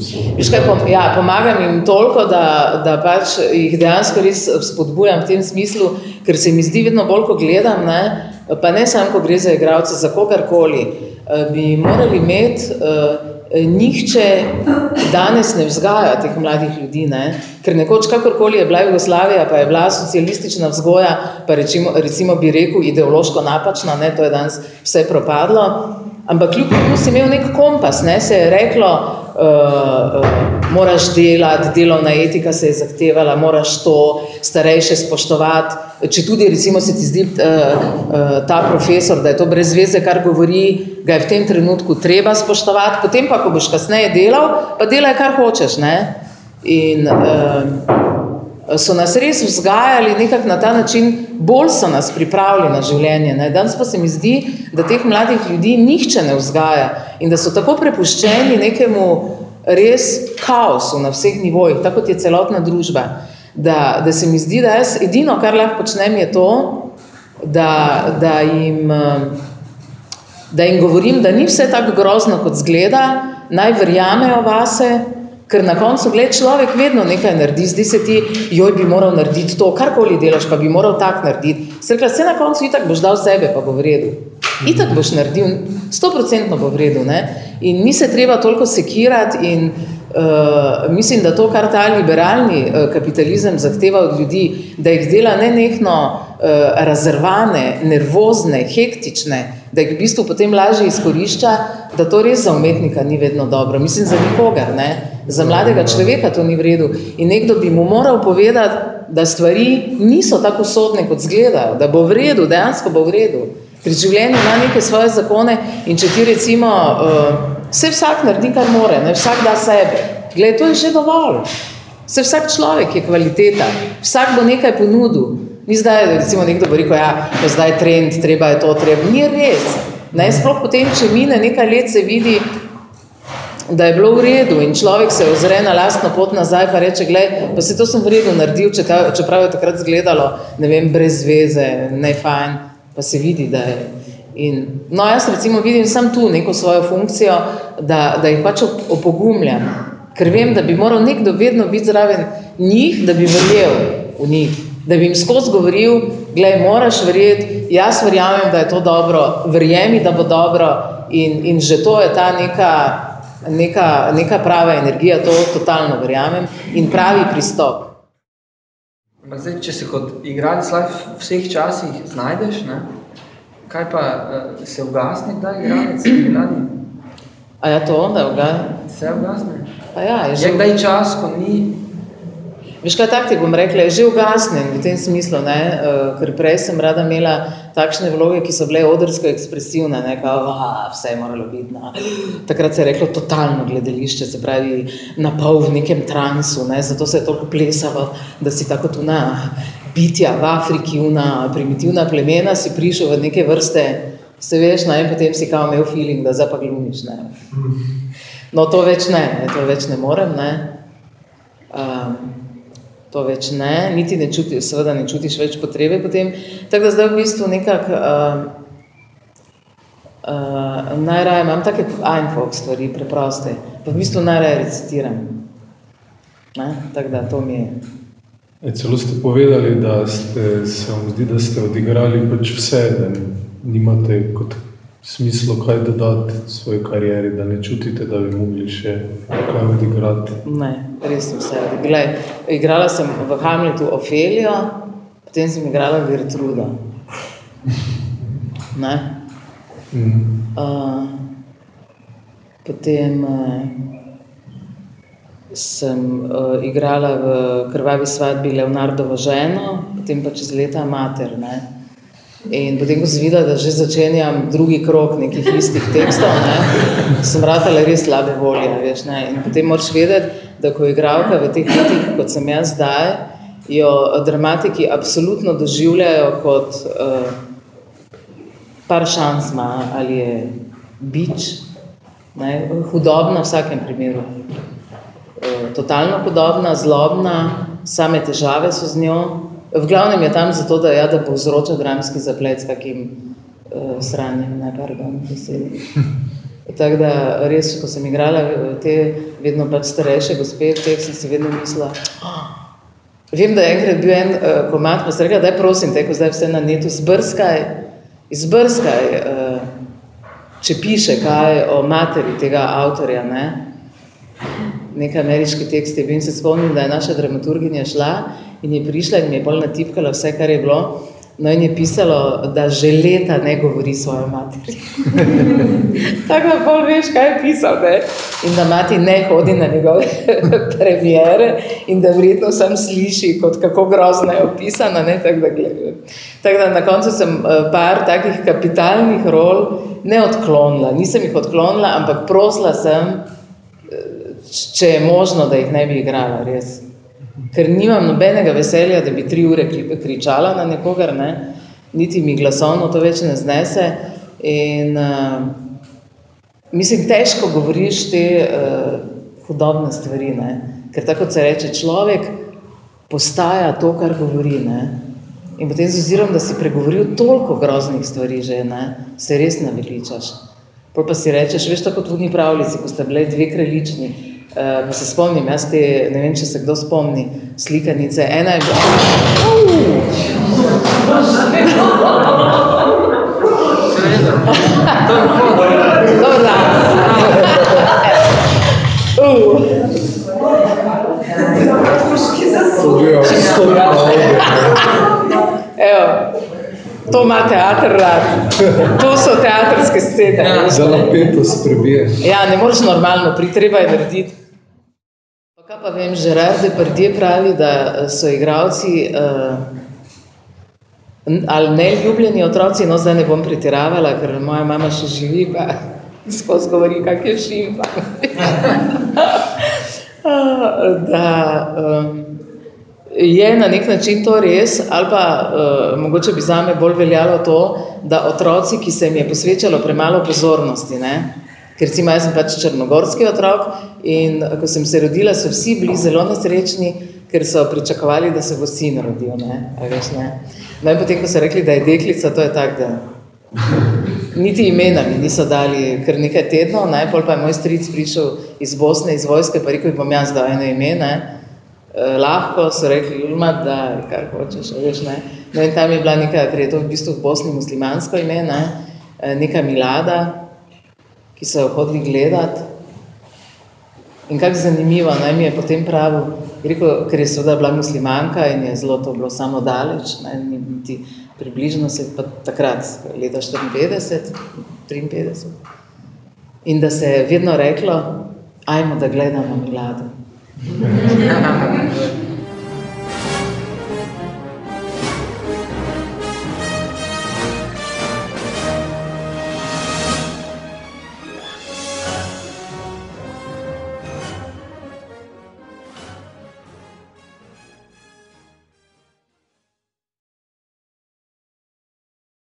Ja, pomagam jim toliko, da, da pač jih dejansko res spodbujam v tem smislu, ker se mi zdi vedno bolj, ko gledam, ne, pa ne samo, ko gre za igralce, za kogarkoli, eh, bi morali imeti uh, nihče danes ne vzgaja teh mladih ljudi, ne? ker nekoč kakorkoli je bila Jugoslavija, pa je bila socialistična vzgoja, pa rečimo, recimo bi rekel ideološko napačna, ne? to je danes vse propadlo, ampak kljub temu si imel nek kompas, ne? se je reklo, uh, moraš delati, delovna etika se je zahtevala, moraš to starejše spoštovati, če tudi recimo se ti zdi uh, uh, ta profesor, da je to brez veze, kar govori, ga je v tem trenutku treba spoštovati, potem pa, ko boš kasneje delal, pa delaj, kar hočeš. Ne? In uh, so nas res vzgajali nekako na ta način, bolj so nas pripravili na življenje. Ne? Danes pa se mi zdi, da teh mladih ljudi nihče ne vzgaja in da so tako prepuščeni nekemu res kaosu na vseh nivojih, tako kot je celotna družba. Da, da se mi zdi, da jaz edino, kar lahko počnem, je to, da, da, jim, da jim govorim, da ni vse tako grozno, kot zgleda, naj verjamejo vase, ker na koncu gled človek vedno nekaj naredi, zdi se ti, joj bi moral narediti to, karkoli delaš, pa bi moral tak narediti. Srekla, vse na koncu itak boš dal sebe, pa bo v redu. Itak boš naredil, sto procentno bo v redu. Ne? In ni se treba toliko sekirati in uh, mislim, da to, kar ta liberalni uh, kapitalizem zahteva od ljudi, da jih dela ne nekno uh, razrvane, nervozne, hektične, da jih v bistvu potem lažje izkorišča, da to res za umetnika ni vedno dobro. Mislim, za nikogar, ne? za mladega človeka to ni v redu. In nekdo bi mu moral povedati, da stvari niso tako sodne, kot izgledajo, da bo v redu, dejansko bo v redu. Ker življenje ima neke svoje zakone in če ti recimo, uh, vse vsak naredi, kar more, ne, vsak da sebe. Glej, to je že dovolj. Vse vsak človek je kvaliteta, vsak bo nekaj ponudil. Ni zdaj, da recimo nekdo bo rekel, ja, je zdaj trend, treba je to, treba. Ni res. Ne, sploh potem, če mine nekaj let, se vidi, da je bilo v redu in človek se ozre na lastno pot nazaj pa reče, glej, pa se to sem v redu naredil, čeprav je takrat zgledalo, ne vem, brez veze, ne fajn, pa se vidi, da je. In, no, jaz recimo vidim sam tu neko svojo funkcijo, da, da jih pač opogumljam, ker vem, da bi moral nekdo vedno biti zraven njih, da bi verjel v njih, da bi jim skozi govoril, gledaj, moraš verjeti, jaz verjamem, da je to dobro, verjemi, da bo dobro in, in že to je ta neka, neka, neka prava energija, to totalno verjamem in pravi pristop. Zdaj, če se kot igralec v vseh časih znajdeš, ne? kaj pa eh, se ugasne, da je igralec mladi? A ja to onda ugasne? Se ugasne. Pa ja, je že... Je kdaj čas, ko ni... Veš kaj, tak ti bom rekla, je že ugasnen v tem smislu, ne? Uh, ker prej sem rada imela takšne vloge, ki so bile odrsko ekspresivne, ne? Kao, a, vse je moralo biti na... *gasps* Takrat se je reklo totalno gledališče, se pravi na pol v nekem transu, ne? zato se je toliko plesalo, da si tako tu na bitja v Afriki, una primitivna plemena, si prišel v neke vrste, se veš, ne? potem si kao imel feeling, da zdaj pa glumiš, ne? No, to več ne, ne, to več ne morem, ne. Um, to več ne, niti ne čuti, seveda ne čutiš več potrebe potem. Tako da zdaj v bistvu nekako uh, uh, najraje imam take einfach stvari, preproste, pa v bistvu najraje recitiram. Ne, tako da to mi je. E, celo ste povedali, da ste, se vam zdi, da ste odigrali pač vse, da nimate kot smislu kaj dodati svoji karieri, da ne čutite, da bi mogli še kaj odigrati? Ne, res sem vse. Glej, igrala sem v Hamletu Ofelijo, potem sem igrala Gertruda. Ne? Mm. Uh, potem uh, sem uh, igrala v krvavi svadbi Leonardovo ženo, potem pa čez leta mater. Ne? In potem, ko sem videla, da že začenjam drugi krok nekih istih tekstov, ne, sem ratala res slabe volje. Veš, ne. In potem moraš vedeti, da ko igralka v teh letih, kot sem jaz zdaj, jo dramatiki absolutno doživljajo kot uh, par šans ima, ali je bič, ne, hudobna v vsakem primeru. Uh, totalno hudobna, zlobna, same težave so z njo, V glavnem je tam zato, da, ja, da povzroča dramski zaplet s kakim uh, sranjem, ne pardon, besedi. *laughs* Tako da res, ko sem igrala te vedno pač starejše gospe, teh sem si vedno mislila, oh. vem, da je enkrat bil en uh, komad, pa sem rekla, daj prosim te, ko zdaj vse na netu, zbrskaj, izbrskaj, uh, če piše kaj o materi tega avtorja, ne, nekaj ameriški tekst je bil in se spomnim, da je naša dramaturginja šla in je prišla in mi je bolj natipkala vse, kar je bilo. No, in je pisalo, da že leta ne govori svojo materi. *laughs* Tako da bolj veš, kaj je pisal. Ne? In da mati ne hodi na njegove *laughs* premiere in da vredno sam sliši, kot kako grozno je opisana. Tako da, tak da na koncu sem eh, par takih kapitalnih rol ne odklonila. Nisem jih odklonila, ampak prosila sem, eh, če je možno, da jih ne bi igrala res ker nimam nobenega veselja, da bi tri ure kričala na nekogar, ne? niti mi glasovno to več ne znese. In uh, mislim, težko govoriš te uh, hudobne stvari, ne? ker tako se reče, človek postaja to, kar govori. Ne? In potem z ozirom, da si pregovoril toliko groznih stvari že, ne? se res naveličaš. Pol pa si rečeš, veš tako tudi pravljici, ko ste bile dve kraljični, Uh, se spomnim, jaz te, ne vem, če se kdo spomni, slikanice. Ena je bila. To ima teater rad. To so teatrske scene. Za napetost prebije. Ja, ne moreš normalno, pri treba je narediti Pa vem, Žerar Depardieu pravi, da so igravci uh, ali neljubljeni otroci, no zdaj ne bom pretiravala, ker moja mama še živi, pa *laughs* skozi govori, kak je šimpa. *laughs* da um, je na nek način to res, ali pa uh, mogoče bi zame bolj veljalo to, da otroci, ki se jim je posvečalo premalo pozornosti, ne, ker recimo jaz sem pač črnogorski otrok in ko sem se rodila, so vsi bili zelo nesrečni, ker so pričakovali, da se bo sin rodil, ne, a veš, ne. No in potem, ko so rekli, da je deklica, to je tak, da niti imena mi niso dali kar nekaj tednov, pol pa je moj stric prišel iz Bosne, iz vojske, pa rekel, bom jaz dal eno ime, ne, eh, lahko so rekli, Ulma, da kar hočeš, veš, ne. No in tam je bila neka, ker je to v bistvu v Bosni muslimansko ime, ne, eh, neka Milada, ki so jo hodili gledati. In kako zanimivo, ne, mi je potem pravil, rekel, ker je seveda bila muslimanka in je zelo to bilo samo daleč, ne, niti približno se pa takrat, leta 54, 53. In da se je vedno reklo, ajmo, da gledamo Milado. *laughs*